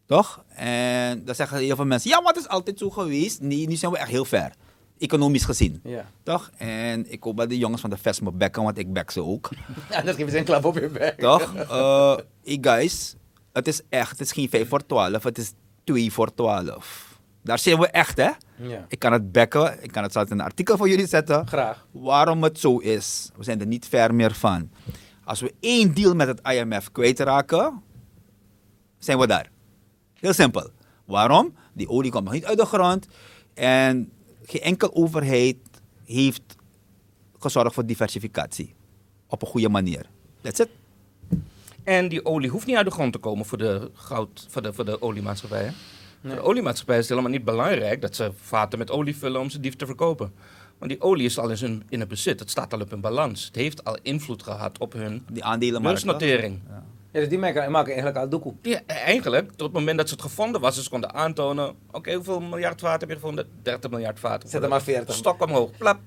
Toch? En dan zeggen heel veel mensen, ja, maar het is altijd zo geweest. Nee, nu zijn we echt heel ver. Economisch gezien. Ja. Toch? En ik hoop dat de jongens van de Vest me bekken, want ik bek ze ook. Anders geven ze een klap op je bek. Toch? Hey guys, het is echt, het is geen 5 voor 12. Het is 2 voor 12. Daar zijn we echt, hè? Ja. Ik kan het bekken, ik kan het zelfs in een artikel voor jullie zetten. Graag. Waarom het zo is. We zijn er niet ver meer van. Als we één deal met het IMF kwijtraken, zijn we daar. Heel simpel. Waarom? Die olie komt nog niet uit de grond. En geen enkel overheid heeft gezorgd voor diversificatie. Op een goede manier. That's it. En die olie hoeft niet uit de grond te komen voor de, goud, voor de, voor de oliemaatschappijen. Voor de oliemaatschappij is het helemaal niet belangrijk dat ze vaten met olie vullen om ze die te verkopen. Want die olie is al in, hun, in het bezit. Het staat al op hun balans. Het heeft al invloed gehad op hun Die aandelenmarkt. toch? beursnotering. Ja, dus die maken, maken eigenlijk al doekoe. Die, eigenlijk, tot het moment dat ze het gevonden was, ze konden aantonen... Oké, hoeveel miljard vaten heb je gevonden? 30 miljard vaten. Zet er maar 40. Stok omhoog, plap.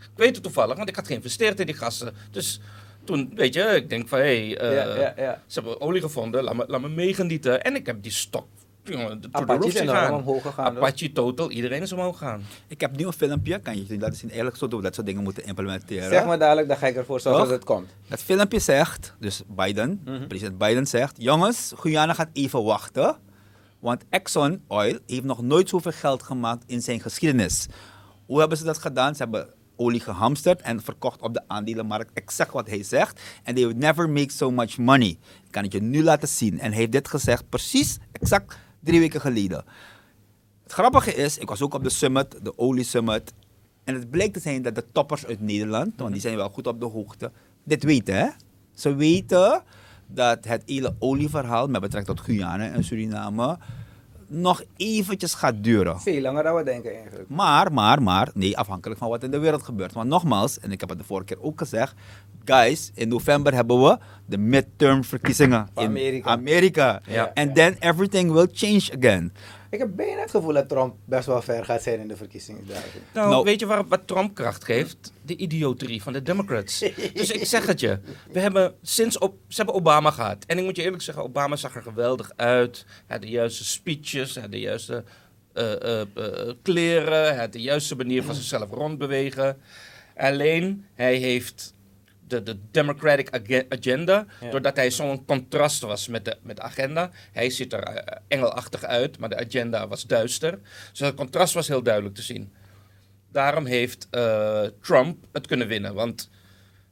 Ik weet het toevallig, want ik had geïnvesteerd in die gasten. Dus toen, weet je, ik denk van... Hé, hey, eh, ja, ja, ja. ze hebben olie gevonden, laat me, laat me meegenieten. En ik heb die stok... Jongen, de Apache is zien gaan. omhoog gegaan, hoor. Apache Total, iedereen is omhoog gegaan. Ik heb nu een filmpje, kan je je laten zien. Eigenlijk zo doen we dat soort dingen moeten implementeren. Zeg maar dadelijk, dan ga ik ervoor zorgen dat het komt. Dat filmpje zegt, dus Biden, Mhm. president Biden zegt, jongens, Guyana gaat even wachten, want Exxon Oil heeft nog nooit zoveel geld gemaakt in zijn geschiedenis. Hoe hebben ze dat gedaan? Ze hebben olie gehamsterd en verkocht op de aandelenmarkt. Exact wat hij zegt. En they would never make so much money. Ik kan het je nu laten zien. En hij heeft dit gezegd precies, exact drie weken geleden. Het grappige is, ik was ook op de summit, de olie summit. En het bleek te zijn dat de toppers uit Nederland, want die zijn wel goed op de hoogte, dit weten. Hè? Ze weten dat het hele olieverhaal met betrekking tot Guyana en Suriname nog eventjes gaat duren. Veel langer dan we denken eigenlijk. Maar, maar, maar, nee, afhankelijk van wat in de wereld gebeurt. Want nogmaals, en ik heb het de vorige keer ook gezegd, guys, in november hebben we de midterm verkiezingen in Amerika. Amerika. Ja. And then everything will change again. Ik heb bijna het gevoel dat Trump best wel ver gaat zijn in de verkiezingsdagen. Nou, Nou- weet je waar, wat Trump kracht geeft? De idioterie van de Democrats. dus ik zeg het je. We hebben sinds op, ze hebben Obama gehad. En ik moet je eerlijk zeggen, Obama zag er geweldig uit. Hij had de juiste speeches, hij had de juiste eh, eh, eh, kleren, hij had de juiste manier van zichzelf rondbewegen. Alleen, hij heeft de, de Democratic age- agenda, Ja. doordat hij zo'n contrast was met de, met de agenda. Hij ziet er eh, engelachtig uit, maar de agenda was duister. Dus het contrast was heel duidelijk te zien. Daarom heeft eh, Trump het kunnen winnen. Want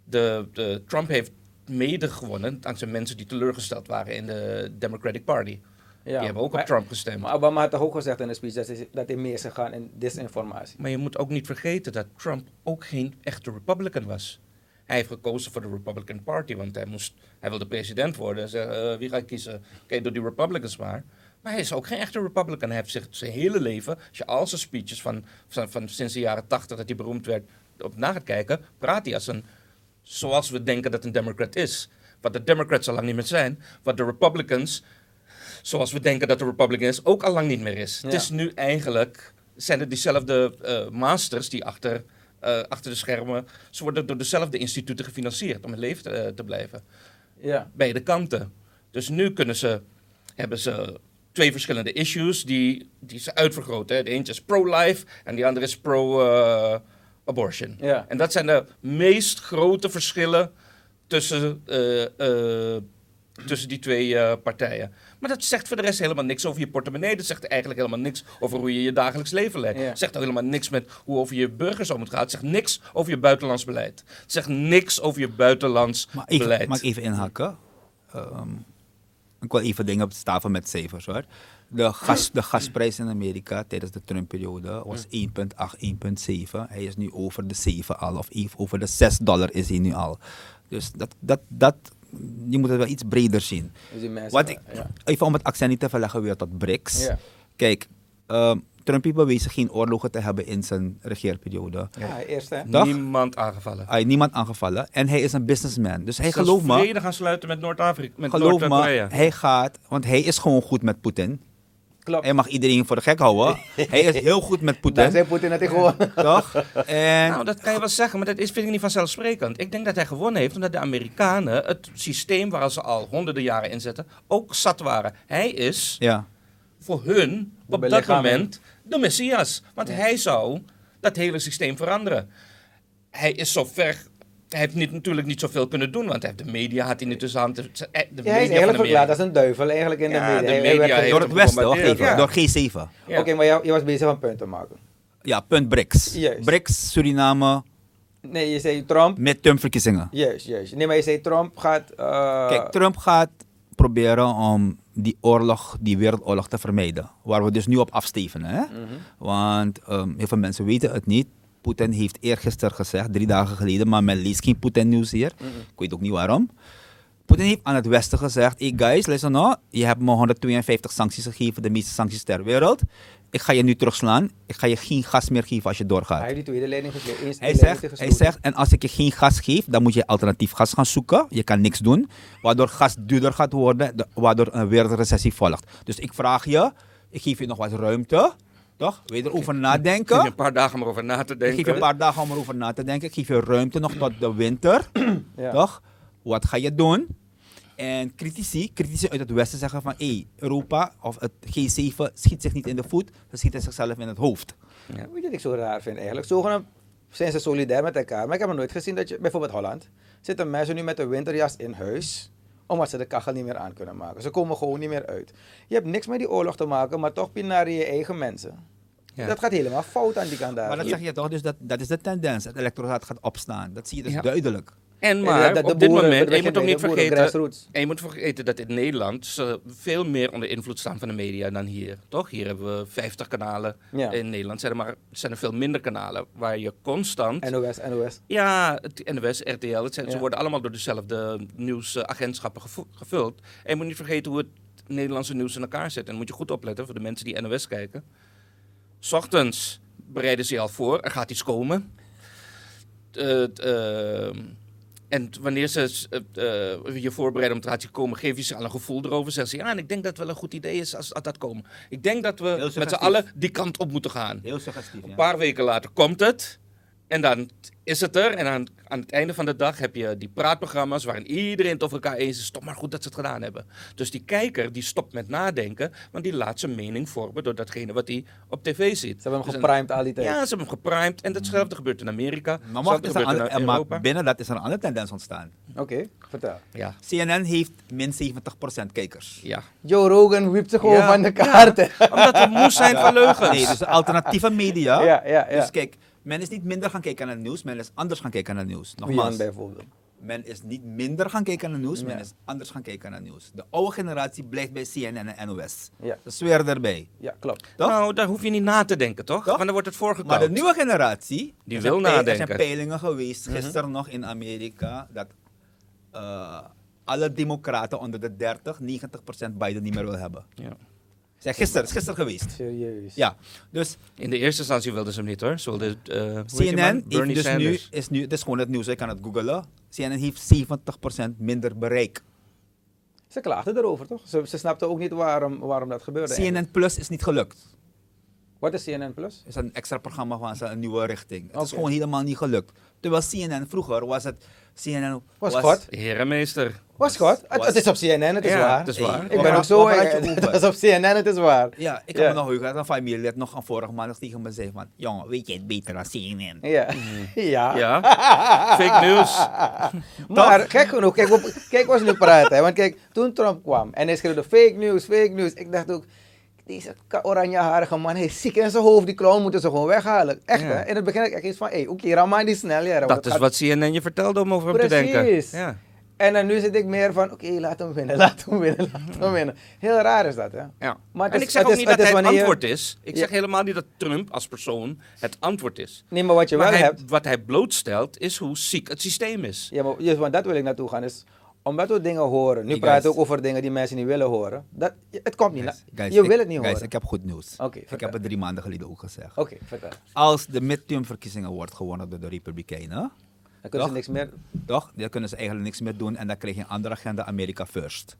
de, de, Trump heeft mede gewonnen dankzij mensen die teleurgesteld waren in de Democratic Party. Ja. Die hebben ook op Trump gestemd. Maar Obama had toch ook gezegd in de speech dat hij, dat hij meer zou gaan in disinformatie. Maar je moet ook niet vergeten dat Trump ook geen echte Republican was. Hij heeft gekozen voor de Republican Party, want hij, moest, hij wilde president worden. En zei, eh, wie ga ik kiezen? Oké, door die Republicans maar. Maar hij is ook geen echte Republican. Hij heeft zich zijn hele leven, als je al zijn speeches van, van, van sinds de jaren tachtig dat hij beroemd werd, op na gaat kijken, praat hij als een, zoals we denken dat een Democrat is. Wat de Democrats al lang niet meer zijn, wat de Republicans, zoals we denken dat de Republican is, ook al lang niet meer is. Het is nu eigenlijk, zijn het diezelfde eh, masters die achter, eh, achter de schermen, ze worden door dezelfde instituten gefinancierd om in leven te, eh, te blijven. Ja. Beide kanten. Dus nu kunnen ze, hebben ze twee verschillende issues die, die ze uitvergroten. hè. De eentje is pro-life en die andere is pro-abortion. Ja. En dat zijn de meest grote verschillen tussen, eh, tussen die twee partijen. Maar dat zegt voor de rest helemaal niks over je portemonnee. Dat zegt eigenlijk helemaal niks over hoe je je dagelijks leven leidt. Ja. Zegt ook helemaal niks met hoe over je burgers om. Het zegt niks over je buitenlands beleid. Het zegt niks over je buitenlands Maar even, beleid. mag ik even inhakken? Ehm, ik wil even dingen op de tafel met cijfers hoor. De, gas, de gasprijs in Amerika tijdens de Trump-periode was 1,8, 1,7. Hij is nu over de 7 al, of even over de 6 dollar is hij nu al. Dus dat, dat, dat, je moet het wel iets breder zien. Dus die mensen, Wat ik, ja. Even om het accent niet te verleggen weer tot BRICS. Ja. Kijk, ehm, Trump heeft bewezen geen oorlogen te hebben in zijn regeerperiode. Ja, eerst hè. Toch? Niemand aangevallen. Hij heeft niemand aangevallen en hij is een businessman. Dus hij gelooft me. vrede gaan sluiten met Noord-Afrika, me, Noord-Korea. hij gaat, want hij is gewoon goed met Poetin. Klopt. Hij mag iedereen voor de gek houden. hij is heel goed met Daar Poetin, zei Poetin dat hij gewoon... toch? En Nou, dat kan je wel zeggen, maar dat is, vind ik niet vanzelfsprekend. Ik denk dat hij gewonnen heeft omdat de Amerikanen het systeem waar ze al honderden jaren in zitten, ook zat waren. Hij is ja, voor hun op dat moment de Messias. Want hij zou dat hele systeem veranderen. Hij is zo ver hij heeft niet, natuurlijk niet zoveel kunnen doen, want hij heeft de media had hij niet tussen handen. De Ja, media hij is van eigenlijk Amerika. verklaard als een duivel eigenlijk in de Ja, media. de hij media Door het Westen, wacht even. ja. Door G7. Ja. Oké, maar je was bezig om punten maken. Ja, punt BRICS. Juist. BRICS, Suriname, Nee, je zei Trump. midtermverkiezingen. Juist, juist. Nee, maar je zei Trump gaat... eh, Kijk, Trump gaat proberen om die oorlog, die wereldoorlog te vermijden. Waar we dus nu op afstevenen. Hè? mhm. Want ehm, heel veel mensen weten het niet. Poetin heeft eergisteren gezegd, drie dagen geleden, maar men leest geen Poetin-nieuws hier. Ik weet ook niet waarom. Poetin heeft aan het Westen gezegd: Hey guys, luister nou, je hebt me 152 sancties gegeven, de meeste sancties ter wereld. Ik ga je nu terugslaan. Ik ga je geen gas meer geven als je doorgaat. Hij heeft die tweede leiding gesloten. Eerst Hij zegt, hij zegt, en als ik je geen gas geef, dan moet je alternatief gas gaan zoeken. Je kan niks doen, waardoor gas duurder gaat worden, de- waardoor een wereldrecessie volgt. Dus ik vraag je, ik geef je nog wat ruimte, toch? Wil je erover Geef nadenken? je een paar dagen om erover na te Ik denken. geef je een paar dagen om erover na te denken. Ik geef je ruimte nog tot de winter, Ja. toch? Wat ga je doen? En critici, critici uit het Westen zeggen van, hé, Europa of het G7 schiet zich niet in de voet, ze schieten zichzelf in het hoofd. Ja. Weet je wat ik zo raar vind eigenlijk? Zogenaamd zijn ze solidair met elkaar. Maar ik heb nog nooit gezien dat je, bijvoorbeeld Holland, zitten mensen nu met een winterjas in huis, omdat ze de kachel niet meer aan kunnen maken. Ze komen gewoon niet meer uit. Je hebt niks met die oorlog te maken, maar toch je je eigen mensen. Ja. Dat gaat helemaal fout aan die kant daar. Maar dat zeg je toch, dus dat, dat is de tendens. Het electoraat gaat opstaan. Dat zie je dus Ja. duidelijk. En maar op dit moment, en je moet ook niet vergeten, en je moet vergeten dat in Nederland ze veel meer onder invloed staan van de media dan hier. Toch? Hier hebben we 50 kanalen. Ja. In Nederland zijn er maar zijn er veel minder kanalen waar je constant. NOS, NOS. Ja, het NWS, RTL, het zijn, ze worden allemaal door dezelfde nieuwsagentschappen gevu- gevuld. En je moet niet vergeten hoe het Nederlandse nieuws in elkaar zit. En dan moet je goed opletten voor de mensen die NOS kijken. 's ochtends bereiden ze je al voor, er gaat iets komen. Eh, ehm, en wanneer ze eh, eh, je voorbereiden om het gaat komen, geef je ze al een gevoel erover. Zeggen ze, ja, en ik denk dat het wel een goed idee is als, als dat komen. Ik denk dat we met z'n allen die kant op moeten gaan. Heel suggestief, Een paar weken later komt het. En dan is het er. En aan, aan het einde van de dag heb je die praatprogramma's waarin iedereen het over elkaar eens is. Toch maar goed dat ze het gedaan hebben. Dus die kijker die stopt met nadenken, want die laat zijn mening vormen door datgene wat hij op tv ziet. Ze hebben hem Dus geprimed al die tijd. Ja, ze hebben hem geprimed. En datzelfde gebeurt in Amerika. Maar, Hetzelfde is er ander- in maar Europa. binnen dat is er een andere tendens ontstaan. Oké, vertel. Ja, CNN heeft min 70% kijkers. ja. Joe Rogan wiept zich gewoon Ja, van de kaart. hè. Omdat we moe zijn van leugens. Nee, dus de alternatieve media. Ja, ja, ja. Dus kijk, men is niet minder gaan kijken naar het nieuws, men is anders gaan kijken naar het nieuws. Jan Nogmaals, bijvoorbeeld. men is niet minder gaan kijken naar het nieuws, men is anders gaan kijken naar het nieuws. De oude generatie blijft bij CNN en NOS. Ja. Dat zweer erbij. Ja, klopt. Toch? Nou, daar hoef je niet na te denken, toch? Toch? Want dan wordt het voorgekoud. Maar de nieuwe generatie, Die wil peil- Er nadenken. zijn peilingen geweest, gisteren nog in Amerika, dat eh, alle democraten onder de 30, 90% Biden niet meer wil hebben. Ja. Zeg, gisteren, is gisteren geweest. Serieus. Ja, dus In de eerste instantie wilden ze hem niet hoor. Ze wilden, eh? CNN heeft Bernie dus nu, Sanders. is nu, het is gewoon het nieuws, ik kan het googlen. CNN heeft 70% minder bereik. Ze klaagden erover, toch? Ze, ze snapten ook niet waarom, waarom dat gebeurde. eigenlijk. CNN Plus is niet gelukt. Wat is CNN Plus? Het is een extra programma van ze, een nieuwe richting. Het is gewoon helemaal niet gelukt. Terwijl CNN vroeger was het, CNN Was God? Herenmeester. Was God? Het, Was- het is op CNN, het is Ja, waar. het is waar. Ik ben ook zo... eh? Het is op CNN, het is waar. Ja, ik kan Ja. me nog heugen dat een familielid nog een vorige maand tegen me zei van... Jongen, weet je het beter dan CNN? Ja. ja. Ja. Fake news. Maar gek genoeg, kijk, op, kijk wat ze nu praten. Want kijk, toen Trump kwam en hij schreeuwde fake news, fake news. Ik dacht ook, deze oranjeharige man, hij is ziek in zijn hoofd. Die clown moeten ze gewoon weghalen. Echt Ja. hè. In het begin had ik echt iets van, hé, hey, oké, Raman die snel. Ja, Dat is gaat- wat CNN je vertelde om over hem te denken. Precies. Ja. En dan nu zit ik meer van, oké, laat hem winnen, laat hem winnen, laat hem winnen. Heel raar is dat, hè. Ja. Maar het en ik zeg ook is- niet dat het het wanneer- antwoord is. Ik Ja. zeg helemaal niet dat Trump als persoon het antwoord is. Nee, maar wat je maar wel hij- hebt... wat hij blootstelt is hoe ziek het systeem is. Ja, maar juist, want dat wil ik naartoe gaan. Is omdat we dingen horen. Nu Hey, praten we guys. ook over dingen die mensen niet willen horen. Dat, het komt niet. Guys, na- guys, je ik- wil het niet guys, horen. ik heb goed nieuws. Oké, ik heb het drie maanden geleden ook gezegd. Oké, vertel. Als de midtermverkiezingen wordt gewonnen door de Republikeinen, Dan kunnen ze niks meer... toch? Dan kunnen ze eigenlijk niks meer doen en dan krijg je een andere agenda, America first.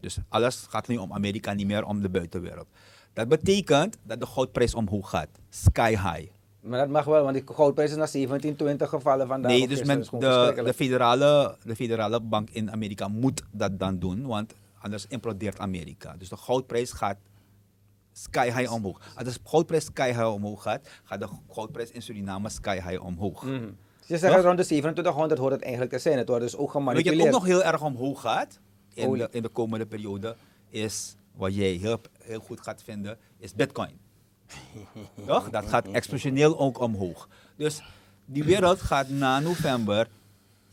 Dus alles gaat nu om Amerika, niet meer om de buitenwereld. Dat betekent dat de goudprijs omhoog gaat. Sky high. Maar dat mag wel, want die goudprijs is naar 17, 20 gevallen vandaag. Nee, dus men, de, de, federale, de federale bank in Amerika moet dat dan doen, want anders implodeert Amerika. Dus de goudprijs gaat sky high omhoog. Als de goudprijs sky high omhoog gaat, gaat de goudprijs in Suriname sky high omhoog. Mhm. Ze zeggen Toch? rond de 2700 hoort het eigenlijk te zijn. Het wordt dus ook je wat gemanipuleerd. ook nog heel erg omhoog gaat in de, in de komende periode, is wat jij heel, heel goed gaat vinden, is bitcoin. Toch? Dat gaat exponentieel ook omhoog. Dus die wereld gaat na november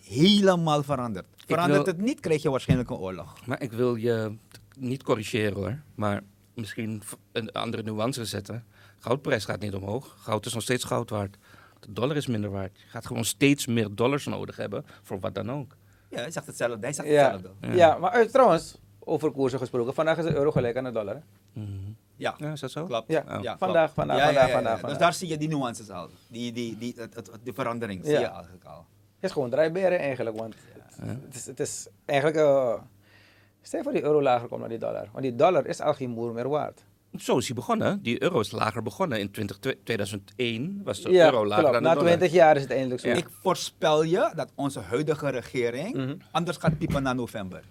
helemaal veranderd. Verandert wil- het niet, krijg je waarschijnlijk een oorlog. Maar ik wil je niet corrigeren hoor, maar misschien een andere nuance zetten. Goudprijs gaat niet omhoog. Goud is nog steeds goud waard. De dollar is minder waard. Je gaat gewoon steeds meer dollars nodig hebben voor wat dan ook. Ja, hij zegt hetzelfde. Hij zegt Ja, hetzelfde. ja. maar eh, trouwens, over koersen gesproken. Vandaag is de euro gelijk aan de dollar. hè? Ja, Ja, is dat zo? klopt. Ja, Oh. klopt. vandaag, vandaag, Ja, ja, vandaag, ja, ja. vandaag, Dus daar zie je die nuances al. Die, die, die, het, het, die verandering zie Ja. je eigenlijk al. Het is gewoon draaiberen eigenlijk. Want het, is, het is eigenlijk... eh stel je voor die euro lager komt dan die dollar. Want die dollar is al geen moer meer waard. Zo is hij begonnen. Die euro is lager begonnen. In 20, 2001 was de Ja, euro lager klopt. dan de Na dollar. 20 jaar is het eindelijk zo. Ja. Ik voorspel je dat onze huidige regering Mhm. anders gaat piepen na november.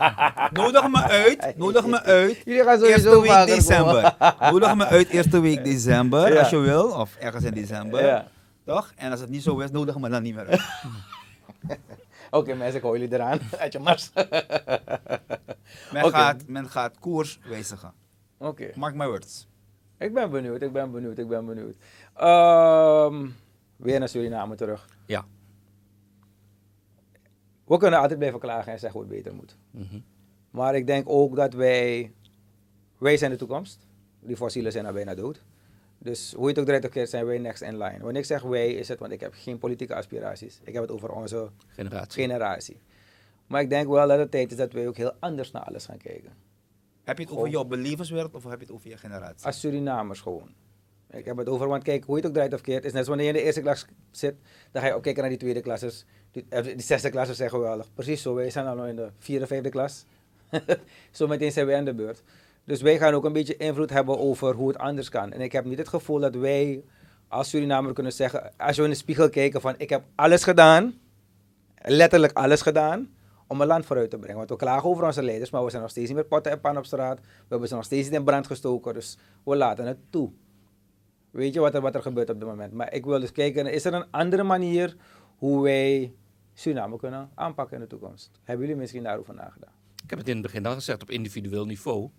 nodig me uit, nodig me uit. Jullie gaan sowieso Eerste week december. nodig me uit eerste week december, Ja. als je wil. Of ergens in december. Ja. Toch? En als het niet zo is, nodig me dan niet meer uit. Oké mensen, ik hou jullie eraan. Uit je mars. Men, gaat, men gaat koers wijzigen. Oké. Mark my words. Ik ben benieuwd, ik ben benieuwd, ik ben benieuwd. Ehm, weer naar Suriname terug. Ja. We kunnen altijd blijven klagen en zeggen hoe het beter moet. Mhm. Maar ik denk ook dat wij, wij zijn de toekomst. Die fossielen zijn al bijna dood. Dus hoe je het ook draait of keert, zijn wij next in line. Wanneer ik zeg wij, is het, want ik heb geen politieke aspiraties. Ik heb het over onze Generatie. generatie. Maar ik denk wel dat het tijd is dat wij ook heel anders naar alles gaan kijken. Heb je het over jouw belevenswereld of heb je het over je generatie? Als Surinamers gewoon. Ik heb het over, want kijk, hoe je het ook draait of keert, is net wanneer je in de eerste klas zit, dan ga je ook kijken naar die tweede klassers. Die, eh, die zesde klassers zijn geweldig. Precies zo, wij zijn al in de vierde, vijfde klas. zo meteen zijn wij aan de beurt. Dus wij gaan ook een beetje invloed hebben over hoe het anders kan. En ik heb niet het gevoel dat wij als Surinamer kunnen zeggen, als we in de spiegel kijken van ik heb alles gedaan, letterlijk alles gedaan, om een land vooruit te brengen. Want we klagen over onze leiders, maar we zijn nog steeds niet met potten en pan op straat. We hebben ze nog steeds niet in brand gestoken, dus we laten het toe. Weet je wat er, wat er gebeurt op dit moment? Maar ik wil dus kijken, is er een andere manier hoe wij Suriname kunnen aanpakken in de toekomst? Hebben jullie misschien daarover nagedacht? Ik heb het in het begin al gezegd, op individueel niveau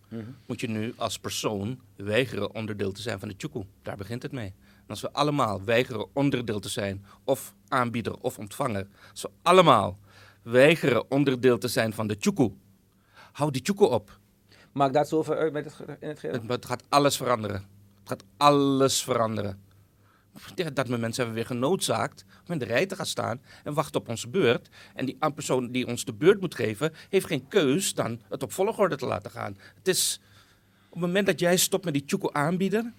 moet je nu als persoon weigeren onderdeel te zijn van de Tjoekoe. Daar begint het mee. En als we allemaal weigeren onderdeel te zijn, of aanbieder of ontvanger, als we allemaal weigeren onderdeel te zijn van de Tjoekoe, hou die Tjoekoe op. Maakt dat zoveel uit met het, in het geheel? Het, het gaat alles veranderen. Het gaat alles veranderen. Dat we mensen hebben weer genoodzaakt om in de rij te gaan staan en wachten op onze beurt. En die aan- persoon die ons de beurt moet geven, heeft geen keus dan het op volgorde te laten gaan. Het is op het moment dat jij stopt met die tjoeko aanbieden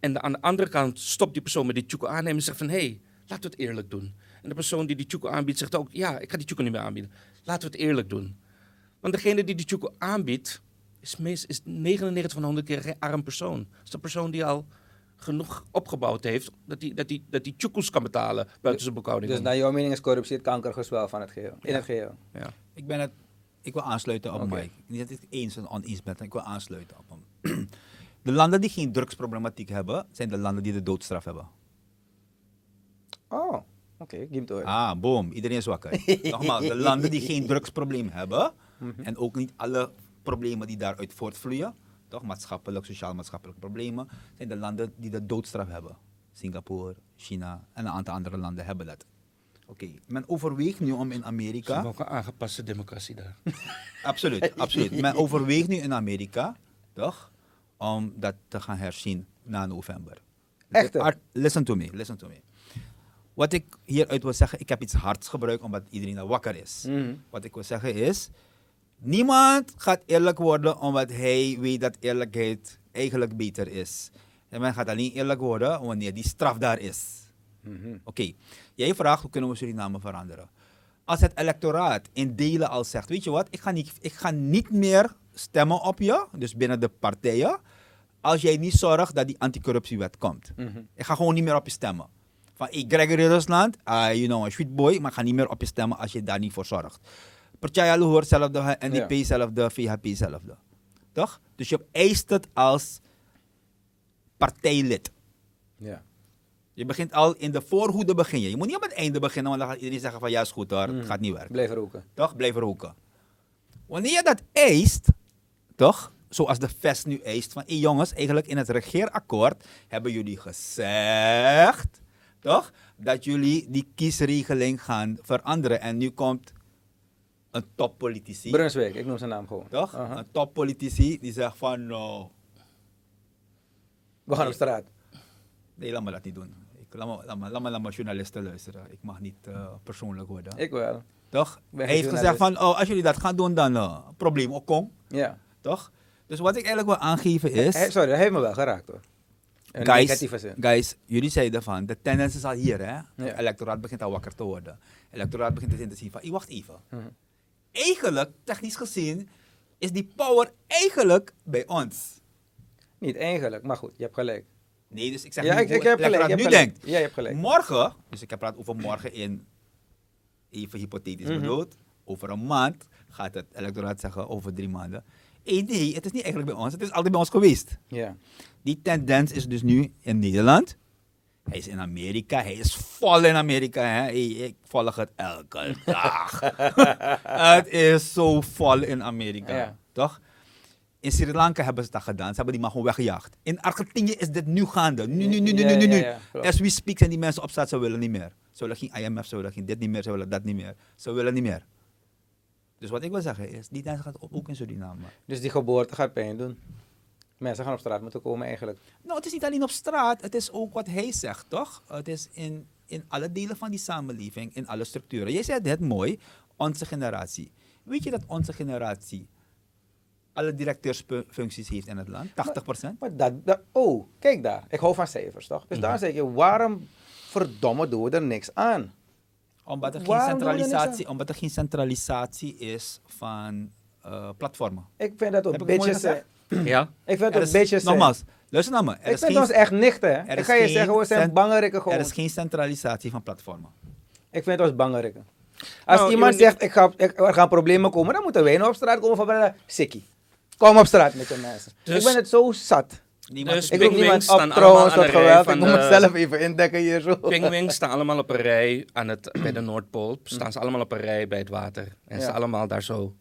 en aan de andere kant stopt die persoon met die tjoeko aannemen en zegt van hé, hey, laten we het eerlijk doen. En de persoon die die tjoeko aanbiedt zegt ook ja, ik ga die tjoeko niet meer aanbieden. Laten we het eerlijk doen. Want degene die die tjoeko aanbiedt, is, meest, is 99 van de 100 keer een arm persoon. Dat is de persoon die al genoeg opgebouwd heeft dat die, dat die, dat die tjoekoes kan betalen buiten zijn boekhouding. Dus naar jouw mening is corruptie het kankergezwel van het geheel, in het geheel. ja. Ik ben het. Ik wil aansluiten op. Mike. Niet dat ik het eens en oneens ben, ik wil aansluiten op hem. De landen die geen drugsproblematiek hebben, zijn de landen die de doodstraf hebben. Oh, oké, give it door. Ah, boom, iedereen is wakker. Nogmaals, de landen die geen drugsprobleem hebben, en ook niet alle problemen die daaruit voortvloeien, toch, maatschappelijk, sociaal-maatschappelijke problemen, zijn de landen die de doodstraf hebben. Singapore, China en een aantal andere landen hebben dat. Oké, men overweegt nu om in Ze Amerika. hebben ook een aangepaste democratie daar. Absoluut, absoluut. Men overweegt nu in Amerika, toch, om dat te gaan herzien na november. Echt, Listen to me, listen to me. Wat ik hieruit wil zeggen, ik heb iets hards gebruikt omdat iedereen al wakker is. Mhm. Wat ik wil zeggen is, niemand gaat eerlijk worden omdat hij weet dat eerlijkheid eigenlijk beter is. En men gaat alleen eerlijk worden wanneer die straf daar is. Mhm. Oké, jij vraagt hoe kunnen we Suriname veranderen? Als het electoraat in delen al zegt, weet je wat, ik ga niet, ik ga niet meer stemmen op je, dus binnen de partijen, als jij niet zorgt dat die anticorruptiewet komt. Mhm. Ik ga gewoon niet meer op je stemmen. Van, ik Gregory Rusland, ah, you know, een sweet boy, maar ga niet meer op je stemmen als je daar niet voor zorgt. Partij hoort hetzelfde, NDP Ja. hetzelfde, VHP hetzelfde. Toch? Dus je eist het als partijlid. Ja. Je begint al in de voorhoede begin je. Je moet niet op het einde beginnen, want dan gaat iedereen zeggen van ja, is goed hoor, het gaat niet werken. Blijf roken. Toch? Blijf roken. Wanneer je dat eist, toch? Zoals de VES nu eist, van hey jongens, eigenlijk in het regeerakkoord hebben jullie gezegd, toch? Dat jullie die kiesregeling gaan veranderen. En nu komt een toppolitici, Brunswijk, ik noem zijn naam gewoon. toch? Een toppolitici die zegt van, We gaan op straat. nee, laat me dat niet doen. Ik, laat, me, laat, me, laat me journalisten luisteren. Ik mag niet eh, persoonlijk worden. Ik wel. Toch? Hij heeft gezegd van, oh, als jullie dat gaan doen, dan uh, probleem ook kom. Ja. Toch? Dus wat ik eigenlijk wil aangeven is... Sorry, dat heeft me wel geraakt hoor. Een guys, negatieve zin. guys, jullie zeiden van, de tendens is al hier, hè? Ja. Het electoraat begint al wakker te worden. Het electoraat begint te zien van, "Hey, wacht even. Mhm. Eigenlijk, technisch gezien, is die power eigenlijk bij ons. Niet eigenlijk, maar goed, je hebt gelijk. Nee, dus ik zeg Ja, niet ik, ik heb gelijk. Je nu gelijk. denkt. Ja, je hebt gelijk. Morgen, dus ik heb praat over morgen in, even hypothetisch Mhm. bedoeld, over een maand gaat het electoraat zeggen, over drie maanden. Hey, nee, het is niet eigenlijk bij ons, het is altijd bij ons geweest. Ja. Die tendens is dus nu in Nederland. Hij is in Amerika. Hij is vol in Amerika. Hè? Hey, ik volg het elke dag. het is zo vol in Amerika. Ja. Toch? In Sri Lanka hebben ze dat gedaan. Ze hebben die man gewoon weggejaagd. In Argentinië is dit nu gaande. Nu, nu, nu, nu, nu, nu. ja, nu. ja. As we speak zijn die mensen op straat. Ze willen niet meer. Ze willen geen IMF. Ze willen geen dit niet meer. Ze willen dat niet meer. Ze willen niet meer. Dus wat ik wil zeggen is, die tijd gaat ook in Suriname. Dus die geboorte gaat pijn doen. Mensen gaan op straat moeten komen eigenlijk. Nou, het is niet alleen op straat, het is ook wat hij zegt, toch? Het is in, in alle delen van die samenleving, in alle structuren. Jij zei het mooi, onze generatie. Weet je dat onze generatie alle directeursfuncties heeft in het land? 80%? Maar dat, dat- oh, kijk daar. Ik hou van cijfers, toch? Dus Mhm. daar zeg je, waarom verdomme doen we er niks aan? Omdat er, geen er centralisatie, omdat er geen centralisatie is van eh, platformen. Ik vind dat Heb het mooi bitches zijn. Ja? Ik vind we bitches zijn. Nogmaals, luister naar me. Er Ik is vind geen- ons echt nichten. hè. Ik ga je zeggen, we zijn bangerikken gewoon. Er is geen centralisatie van platformen. Ik vind ons bangerikken. Als Nou, iemand zegt, ik ga, ik, er gaan problemen komen, dan moeten wij nou op straat komen van, sikkie. Kom op straat met je mensen. Dus- ik ben het zo zat. Niemand Dus Ik roep Pingwings niemand staan op trouwens allemaal tot geweld. Ik moet mezelf even indekken hier zo. Pingwings staan allemaal op een rij aan het, bij de Noordpool. Staan ze allemaal op een rij bij het water. En ze allemaal daar zo.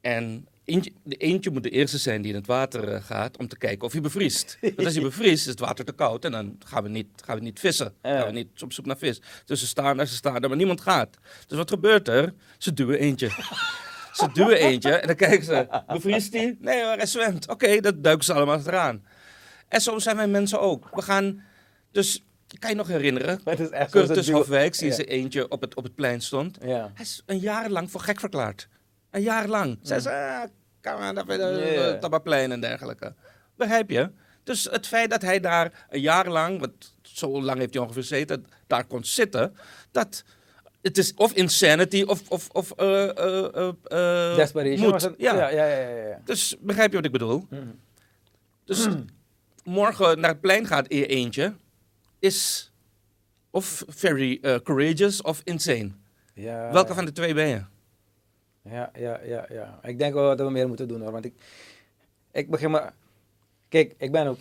En eentje, de eentje moet de eerste zijn die in het water eh, gaat om te kijken of hij bevriest. Want als hij bevriest is het water te koud en dan gaan we niet, gaan we niet vissen. Ja. Gaan we niet op zoek naar vis. Dus ze staan daar, ze staan daar, maar niemand gaat. Dus wat gebeurt er? Ze duwen eentje. Ze duwen eentje en dan kijken ze, bevriest hij? Nee hoor, hij zwemt. Oké, dat duiken ze allemaal eraan. En zo zijn wij mensen ook. We gaan, dus, kan je nog herinneren? Het is echt Curtis Hofwijk, die Ja. ze eentje op het, op het plein stond. Ja. Hij is een jaar lang voor gek verklaard. Een jaar lang. Zij ze, ah, kom maar, Ja. de Tabaplein en dergelijke. Begrijp je? Dus het feit dat hij daar een jaar lang, want zo lang heeft hij ongeveer gezeten, daar kon zitten, dat het is of insanity of, of, of eh, eh, eh, eh, Desperation? Ja. Ja, ja, ja. ja, ja. Dus begrijp je wat ik bedoel? Mhm. Dus morgen naar het plein gaat e- eentje, is of very eh, courageous of insane. Ja, Welke van de twee ben je? Ja, ja, ja, ja. Ik denk wel dat we meer moeten doen hoor. Want ik, ik begin maar. Kijk, ik ben ook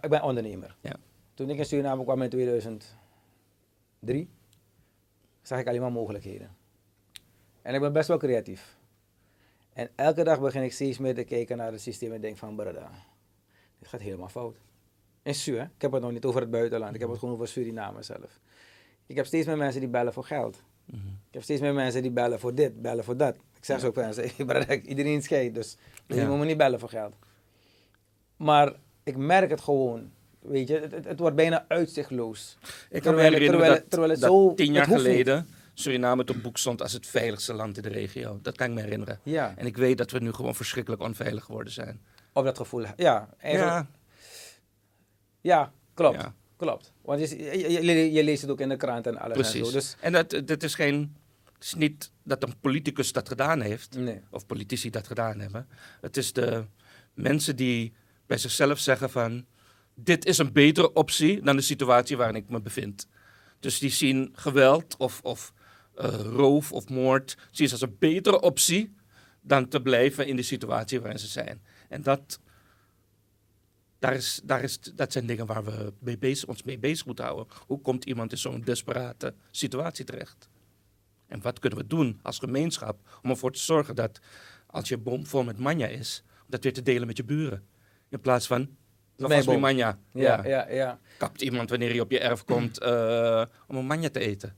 ik ben ondernemer. Ja. Toen ik in Suriname kwam in 2003, zag ik alleen maar mogelijkheden. En ik ben best wel creatief. En elke dag begin ik steeds meer te kijken naar het systeem en denk van, brada, dit gaat helemaal fout. In Su, hè? Ik heb het nog niet over het buitenland, ik heb het gewoon over Suriname zelf. Ik heb steeds meer mensen die bellen voor geld. Mhm. Ik heb steeds meer mensen die bellen voor dit, bellen voor dat. Ik zeg zo ook mensen, iedereen scheidt, dus je Ja. moet me niet bellen voor geld. Maar ik merk het gewoon, weet je, het, het, het wordt bijna uitzichtloos. Ik kan me herinneren terwijl- dat, terwijl het dat zo- tien het jaar niet. geleden Suriname het op boek stond als het veiligste land in de regio. Dat kan ik me herinneren. Ja, En ik weet dat we nu gewoon verschrikkelijk onveilig geworden zijn. Op dat gevoel. Ja, ja. Ja, klopt, Ja. klopt. Want je, je, je- je leest het ook in de krant en alles en precies. zo. Dus, En dat, dit is geen... Het is niet dat een politicus dat gedaan heeft. nee. Of politici dat gedaan hebben. Het is de mensen die bij zichzelf zeggen van... Dit is een betere optie dan de situatie waarin ik me bevind. Dus die zien geweld of, of eh, roof of moord... zien ze als een betere optie dan te blijven in de situatie waarin ze zijn. En dat, daar is, daar is, dat zijn dingen waar we mee bezig, ons mee bezig moeten houden. Hoe komt iemand in zo'n desperate situatie terecht? En wat kunnen we doen als gemeenschap om ervoor te zorgen dat als je bom vol met manja is, dat weer te delen met je buren. In plaats van, mijn bom. manja. Ja, Ja, ja, ja. Kapt iemand wanneer hij op je erf komt eh, om een manja te eten.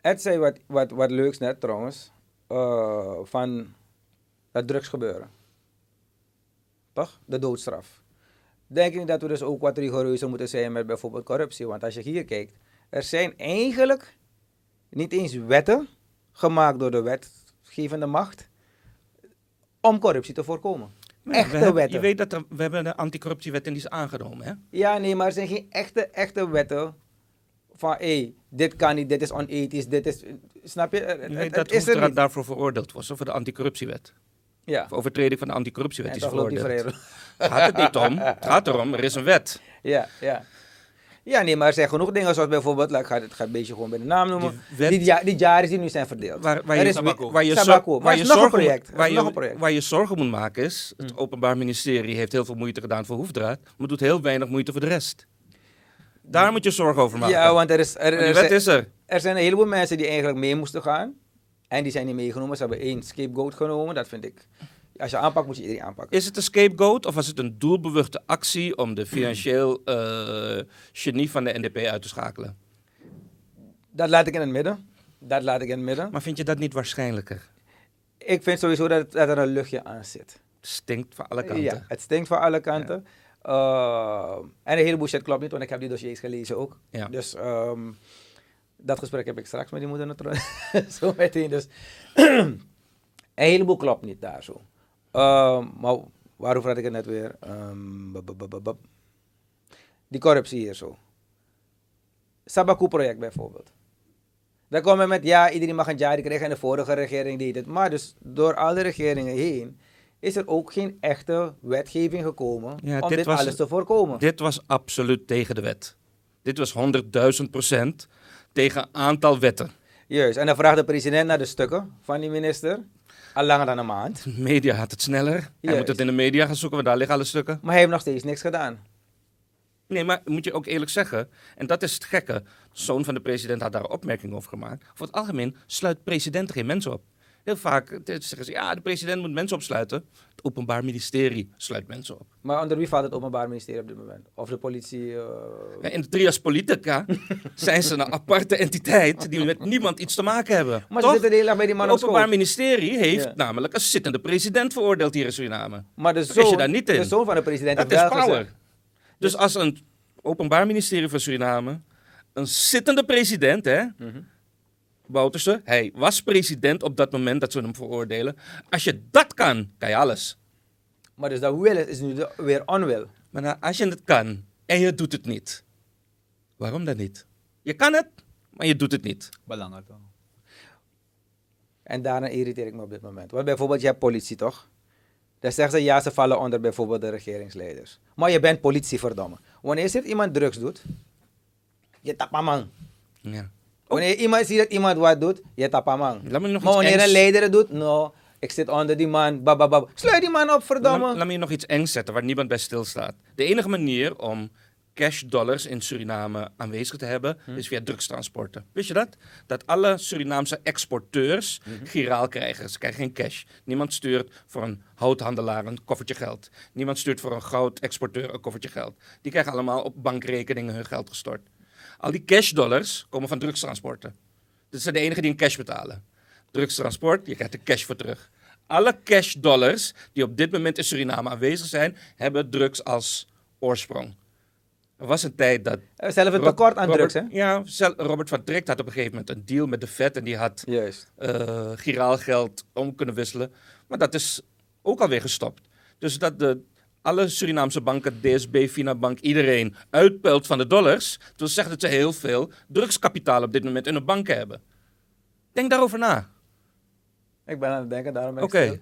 Ed zei wat, wat, wat leuks net trouwens, eh, van dat drugsgebeuren. Toch? De doodstraf. Denk niet dat we dus ook wat rigoureuzer moeten zijn met bijvoorbeeld corruptie? Want als je hier kijkt, er zijn eigenlijk niet eens wetten gemaakt door de wetgevende macht om corruptie te voorkomen. Maar Echte we hebben- wetten. Je weet dat er, we hebben een anticorruptiewet en die is aangenomen. Hè? Ja, nee, maar er zijn geen echte, echte wetten van, hé, hey, dit kan niet, dit is onethisch, dit is... Snap je? Je het- weet het dat is er daarvoor veroordeeld was, over de anticorruptiewet. Ja. Voor overtreding van de anticorruptiewet is veroordeeld. Gaat het niet om. Het gaat erom, er is een wet. Ja, ja. Ja, nee, maar er zijn genoeg dingen zoals bijvoorbeeld, like, ik ga het, ga een beetje gewoon bij de naam noemen, Die die, ja, die jaris die nu zijn verdeeld. Waar, waar, Er je, is waar, je, je zorgen, project. moet- waar, je, project. waar je zorgen moet maken is, het Openbaar Ministerie heeft heel veel moeite gedaan voor Hoefdraad, maar doet heel weinig moeite voor de rest. Daar moet je zorgen over maken. Ja, want er, is, er, er, wet is er. er zijn een heleboel mensen die eigenlijk mee moesten gaan. En die zijn niet meegenomen. Ze hebben één scapegoat genomen. Dat vind ik. Als je aanpakt, moet je iedereen aanpakken. Is het een scapegoat of was het een doelbewuste actie om de financieel eh, genie van de NDP uit te schakelen? Dat laat ik in het midden. Dat laat ik in het midden. Maar vind je dat niet waarschijnlijker? Ik vind sowieso dat, dat er een luchtje aan zit. Het stinkt van alle kanten. Ja, het stinkt van alle kanten. Uh, en een heleboel shit klopt niet, want ik heb die dossiers gelezen ook. Ja. Dus ehm, dat gesprek heb ik straks met die moeder natuurlijk. zo meteen. Dus een heleboel klopt niet daar zo. Ehm, maar waarover had ik het net weer? Ehm. Die corruptie hier zo. Sabaku-project bijvoorbeeld. Dan komen met, ja, iedereen mag een jari krijgen en de vorige regering deed het. Maar dus door alle regeringen heen is er ook geen echte wetgeving gekomen Ja, om dit dit, was- alles te voorkomen. Dit was absoluut tegen de wet. Dit was 100.000 procent tegen een aantal wetten. Juist, en dan vraagt de president naar de stukken van die minister. Al langer dan een maand. De media had het sneller. Hij Juist. moet het in de media gaan zoeken, want daar liggen alle stukken. Maar hij heeft nog steeds niks gedaan. Nee, maar moet je ook eerlijk zeggen, en dat is het gekke. De zoon van de president had daar een opmerking over gemaakt. Voor het algemeen sluit presidenten geen mensen op. Heel vaak eh, zeggen ze, ja, de president moet mensen opsluiten. Het Openbaar Ministerie sluit mensen op. Maar onder wie valt het Openbaar Ministerie op dit moment? Of de politie? eh, Ja, In de trias politica zijn ze een aparte entiteit die met niemand iets te maken hebben. Maar ze zitten de hele dag bij die man Het op Openbaar. Ministerie heeft Ja. namelijk een zittende president veroordeeld hier in Suriname. Maar de wist je zoon, daar niet in. de zoon van de president Dat heeft is wel power. gezegd. Dus als een Openbaar Ministerie van Suriname, een zittende president, hè, Mhm. Bouterse, hij was president op dat moment dat ze hem veroordelen. Als je dat kan, kan je alles. Maar dus dat willen is nu de- weer onwil. Maar nou, als je het kan en je doet het niet, waarom dan niet? Je kan het, maar je doet het niet. Belangrijk wel. En daarna irriteer ik me op dit moment. Want bijvoorbeeld, je hebt politie toch? Dan zeggen ze ja, ze vallen onder bijvoorbeeld de regeringsleiders. Maar je bent politie, verdomme. Wanneer zit iemand drugs doet, je tapa man. Ja. Wanneer iemand ziet dat iemand wat doet, je tapa man. Laat me nog Maar iets wanneer een leider doet, no, ik zit onder die man, bababab. Sluit die man op, verdomme. Laat, laat me je nog iets engs zetten waar niemand bij stilstaat. De enige manier om cash dollars in Suriname aanwezig te hebben, is via drugstransporten. Wist je dat? Dat alle Surinaamse exporteurs giraal krijgen. Ze krijgen geen cash. Niemand stuurt voor een houthandelaar een koffertje geld. Niemand stuurt voor een goudexporteur een koffertje geld. Die krijgen allemaal op bankrekeningen hun geld gestort. Al die cash dollars komen van drugstransporten. Dat zijn de enigen die een cash betalen. Drugstransport, je krijgt er cash voor terug. Alle cash dollars die op dit moment in Suriname aanwezig zijn, hebben drugs als oorsprong. Er was een tijd dat... Zelf een tekort aan Robert- drugs, hè? Ja, Robert van Tricht had op een gegeven moment een deal met de Fed en die had Juist. eh giraalgeld om kunnen wisselen. Maar dat is ook alweer gestopt. Dus dat de, alle Surinaamse banken, DSB, Finabank, iedereen uitpelt van de dollars. Dat zegt dat ze heel veel drugskapitaal op dit moment in hun banken hebben. Denk daarover na. Ik ben aan het denken, daarom ben ik Oké.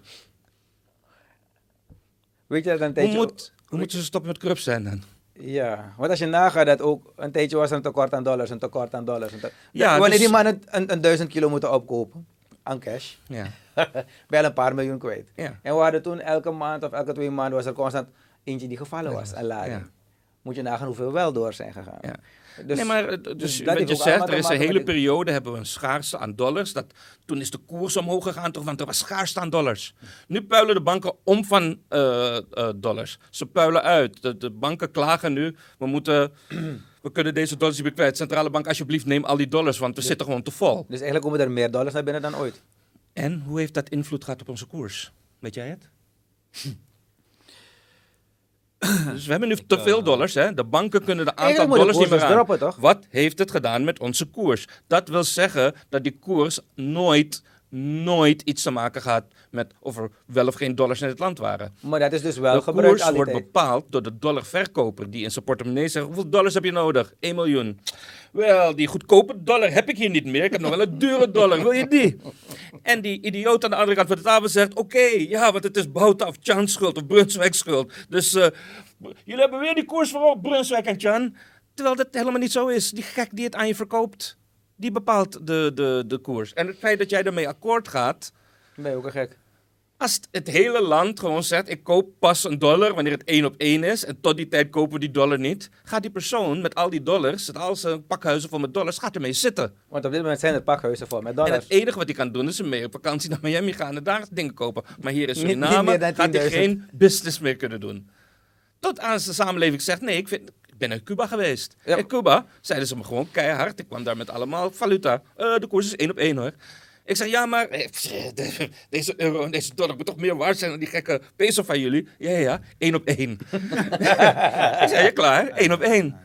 Weet je dat een Hoe, tijdje... moet, hoe moeten ze stoppen met corrupt zijn dan? Ja, want als je nagaat dat ook een tijdje was er een tekort aan dollars, een tekort aan dollars. Een Ja, Wanneer dus- die mannen een, een duizend kilo moeten opkopen aan cash, Ja. al een paar miljoen kwijt. ja. En we hadden toen elke maand of elke twee maanden was er constant, eentje die gevallen was, een lading. Ja. Moet je nagaan hoeveel wel door zijn gegaan. Ja. Dus, nee, maar eh, dus, dus dat wat je zegt, er is een hele periode hebben we een schaarste aan dollars. Dat, toen is de koers omhoog gegaan, toch, want er was schaarste aan dollars. Nu puilen de banken om van eh, eh, dollars. Ze puilen uit. De, de banken klagen nu, we moeten... We kunnen deze dollars niet meer kwijt. Centrale bank, alsjeblieft, neem al die dollars, want we zitten gewoon te vol. dus eigenlijk komen er meer dollars naar binnen dan ooit. En hoe heeft dat invloed gehad op onze koers? Weet jij het? dus we hebben nu te veel dollars. Hè? De banken kunnen de aantal dollars niet meer dus aan. droppen, toch? Wat heeft het gedaan met onze koers? Dat wil zeggen dat die koers nooit, nooit iets te maken gaat met of er wel of geen dollars in het land waren. Maar dat is dus wel de gebruikt koers al die wordt tijd. bepaald door de dollarverkoper die in zijn portemonnee zegt: hoeveel dollars heb je nodig? 1 miljoen. Wel, die goedkope dollar heb ik hier niet meer. Ik heb nog wel een dure dollar. Wil je die? En die idioot aan de andere kant van de tafel zegt: Oké, ja, want het is Bouta of Chan schuld of Brunswijk schuld. Dus eh, jullie hebben weer die koers verhoogd, Brunswijk en Chan. Terwijl dat helemaal niet zo is. Die gek die het aan je verkoopt, die bepaalt de, de, de koers. En het feit dat jij ermee akkoord gaat. Ben je ook een gek? Als het- het hele land gewoon zegt, ik koop pas een dollar wanneer het één op één is. En tot die tijd kopen we die dollar niet. Gaat die persoon met al die dollars, met al zijn pakhuizen vol met dollars, gaat ermee zitten. Want op dit moment zijn er pakhuizen vol met En dollars. het enige wat hij kan doen is mee op vakantie naar Miami gaan en daar dingen kopen. Maar hier in Suriname gaat hij 10.000. geen business meer kunnen doen. Tot aan zijn samenleving zegt, nee, ik, vind, ben naar Cuba geweest. Ja. In Cuba zeiden ze me gewoon keihard. Ik kwam daar met allemaal valuta. Eh, de koers is één op één hoor. Ik zeg, ja, maar eh, de- deze euro en deze dollar moet toch meer waard zijn dan die gekke peso van jullie? Ja, ja, ja, één op één. ik zei, ja, klaar, één op één.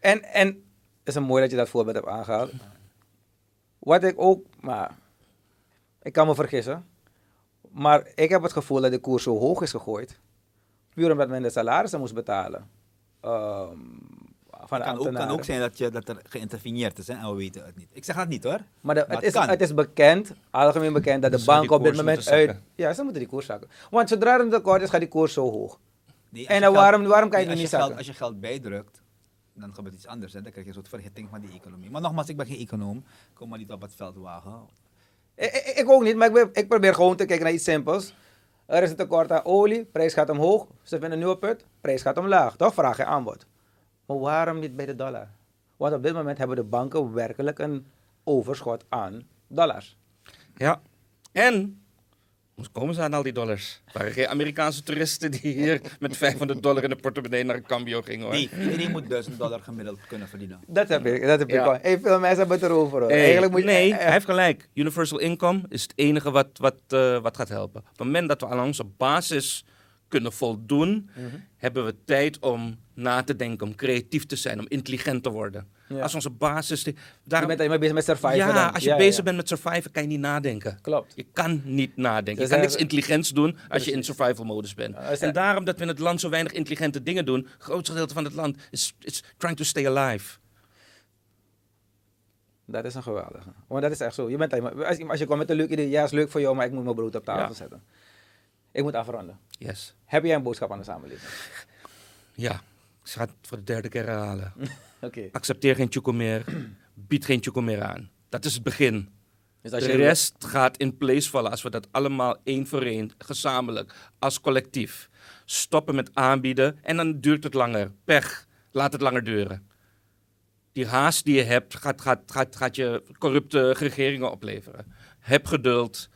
En, en het is een mooi dat je dat voorbeeld hebt aangehaald. Wat ik ook, maar ik kan me vergissen, maar ik heb het gevoel dat de koers zo hoog is gegooid, puur omdat men de salarissen moest betalen. Ehm, van Het kan ook, kan ook zijn dat, je, dat er geïnterveneerd is hè, en we weten het niet. Ik zeg dat niet hoor. Maar, de- Maar het, het is, het is bekend, algemeen bekend, dat de Dus die banken op dit moment uit... Ja, ze moeten die koers zakken. Want zodra er een tekort is, gaat die koers zo hoog. Nee, En je dan geld- waarom, waarom kan je nee, als niet je geld, zakken? Als je geld bijdrukt, dan gebeurt iets anders. Hè. Dan krijg je een soort verhitting van die economie. Maar nogmaals, ik ben geen econoom. Kom maar niet op het veld wagen. Ik, ik, ik ook niet, maar ik, ik probeer gewoon te kijken naar iets simpels. Er is een tekort aan olie, prijs gaat omhoog. Ze vinden een nieuwe put, prijs gaat omlaag. Toch? Vraag en aanbod. Maar waarom niet bij de dollar? Want op dit moment hebben de banken werkelijk een overschot aan dollars. Ja. En, hoe komen ze aan al die dollars? Er waren geen Amerikaanse toeristen die hier met 500 dollar in de portemonnee naar een cambio gingen hoor. Nee, iedereen moet 1000 dollar gemiddeld kunnen verdienen. Dat heb ik, dat heb ik. Hey, veel mensen hebben het erover. Hoor. Hey, Eigenlijk moet je, nee, eh, hij heeft gelijk. Universal income is het enige wat, wat, eh, wat gaat helpen. Op het moment dat we aan onze basis kunnen voldoen, Mhm. hebben we tijd om na te denken, om creatief te zijn, om intelligent te worden. Ja. Als onze basis... Die, je daarom, bent alleen maar bezig met surviven. ja, dan. als je Ja, bezig ja. bent met surviven, kan je niet nadenken. Klopt. Je kan niet nadenken. Dus je kan er- niks intelligents doen als je in survival modus bent. Uh, en daarom dat we in het land zo weinig intelligente dingen doen, het grootste gedeelte van het land is, is trying to stay alive. Dat is een geweldige. Want dat is echt zo. Je bent alleen maar, als, als je komt met een leuk idee, ja, is leuk voor jou, maar ik moet mijn brood op tafel zetten. Ik moet afronden. Yes. Heb jij een boodschap aan de samenleving? Ja, ik ga het voor de derde keer herhalen. Accepteer geen choco meer, bied geen choco meer aan. Dat is het begin. Dus De je rest gaat in place vallen als we dat allemaal één voor één, gezamenlijk, als collectief, stoppen met aanbieden en dan duurt het langer. Pech, laat het langer duren. Die haast die je hebt, gaat, gaat, gaat, gaat je corrupte regeringen opleveren. Heb geduld.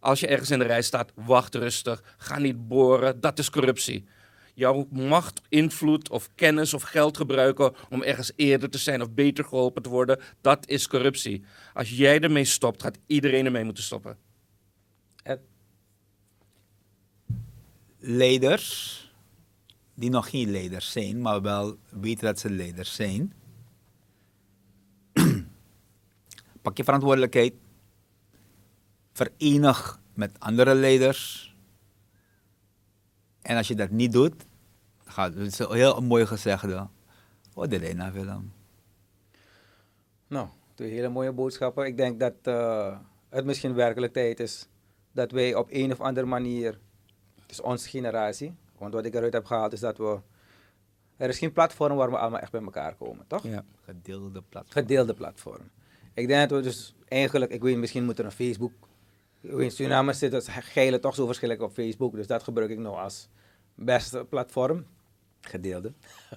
Als je ergens in de rij staat, wacht rustig. Ga niet boren, dat is corruptie. Jouw macht, invloed of kennis of geld gebruiken om ergens eerder te zijn of beter geholpen te worden, dat is corruptie. Als jij ermee stopt, gaat iedereen ermee moeten stoppen. Leiders, die nog geen leiders zijn, maar wel weten dat ze leiders zijn. Pak je verantwoordelijkheid. Verenig met andere leiders. En als je dat niet doet, gaat het is een heel mooi gezegde. Wat deed hij nou, Willem? Nou, twee hele mooie boodschappen. Ik denk dat eh, het misschien werkelijk tijd is dat wij op een of andere manier, het is onze generatie, want wat ik eruit heb gehaald is dat we, er is geen platform waar we allemaal echt bij elkaar komen, toch? Ja. Gedeelde platform. Gedeelde platform. Ik denk dat we dus eigenlijk, ik weet misschien moet er een Facebook, in Suriname zit het geilen toch zo verschillend op Facebook, dus dat gebruik ik nou als beste platform, gedeelde.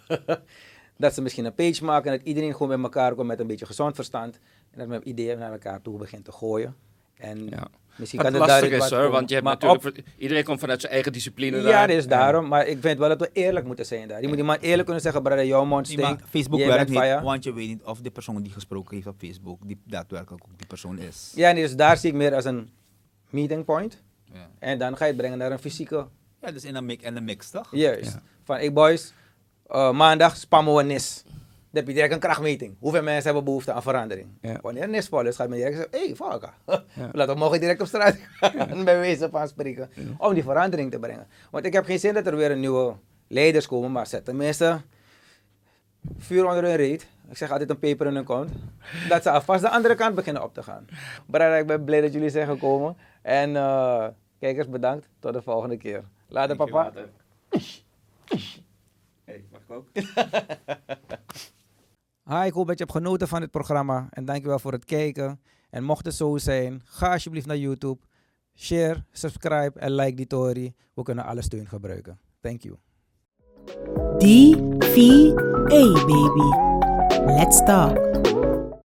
dat ze misschien een page maken en dat iedereen gewoon bij elkaar komt met een beetje gezond verstand. En dat men ideeën naar elkaar toe begint te gooien. En Ja. misschien Wat kan het lastig is hoor, want je hebt natuurlijk... op- iedereen komt vanuit zijn eigen discipline ja, daar. dat is daarom. Maar ik vind wel dat we eerlijk moeten zijn daar. Je moet die man eerlijk kunnen zeggen, brother, jouw mond stinkt. Facebook werkt niet, want je weet niet of de persoon die gesproken heeft op Facebook die daadwerkelijk ook die persoon is. Ja, nee, dus daar zie ik meer als een meeting point. Ja, En dan ga je het brengen naar een fysieke ja dus in een mix, en een mix toch? Juist. Ja. Van, ik boys, eh, maandag spammen we NIS. Dan heb je direct een krachtmeting. Hoeveel mensen hebben behoefte aan verandering? Ja. Wanneer NIS vol is, gaat men direct zeggen, hé, hey, Valka. Laten we morgen direct op straat gaan, bij wijze van spreken. Om die verandering te brengen. Want ik heb geen zin dat er weer een nieuwe leiders komen, maar zet tenminste vuur onder hun reet. Ik zeg altijd een peper in hun kont. Dat ze alvast de andere kant beginnen op te gaan. Maar ik ben blij dat jullie zijn gekomen. En eh, kijkers, bedankt. Tot de volgende keer. Later, papa. Hey, mag ik ook? Hi, ik hoop dat je hebt genoten van dit programma en dankjewel voor het kijken. En mocht het zo zijn, ga alsjeblieft naar YouTube, share, subscribe en like die story. We kunnen alle steun gebruiken. Thank you. D-V-A, baby. Let's talk.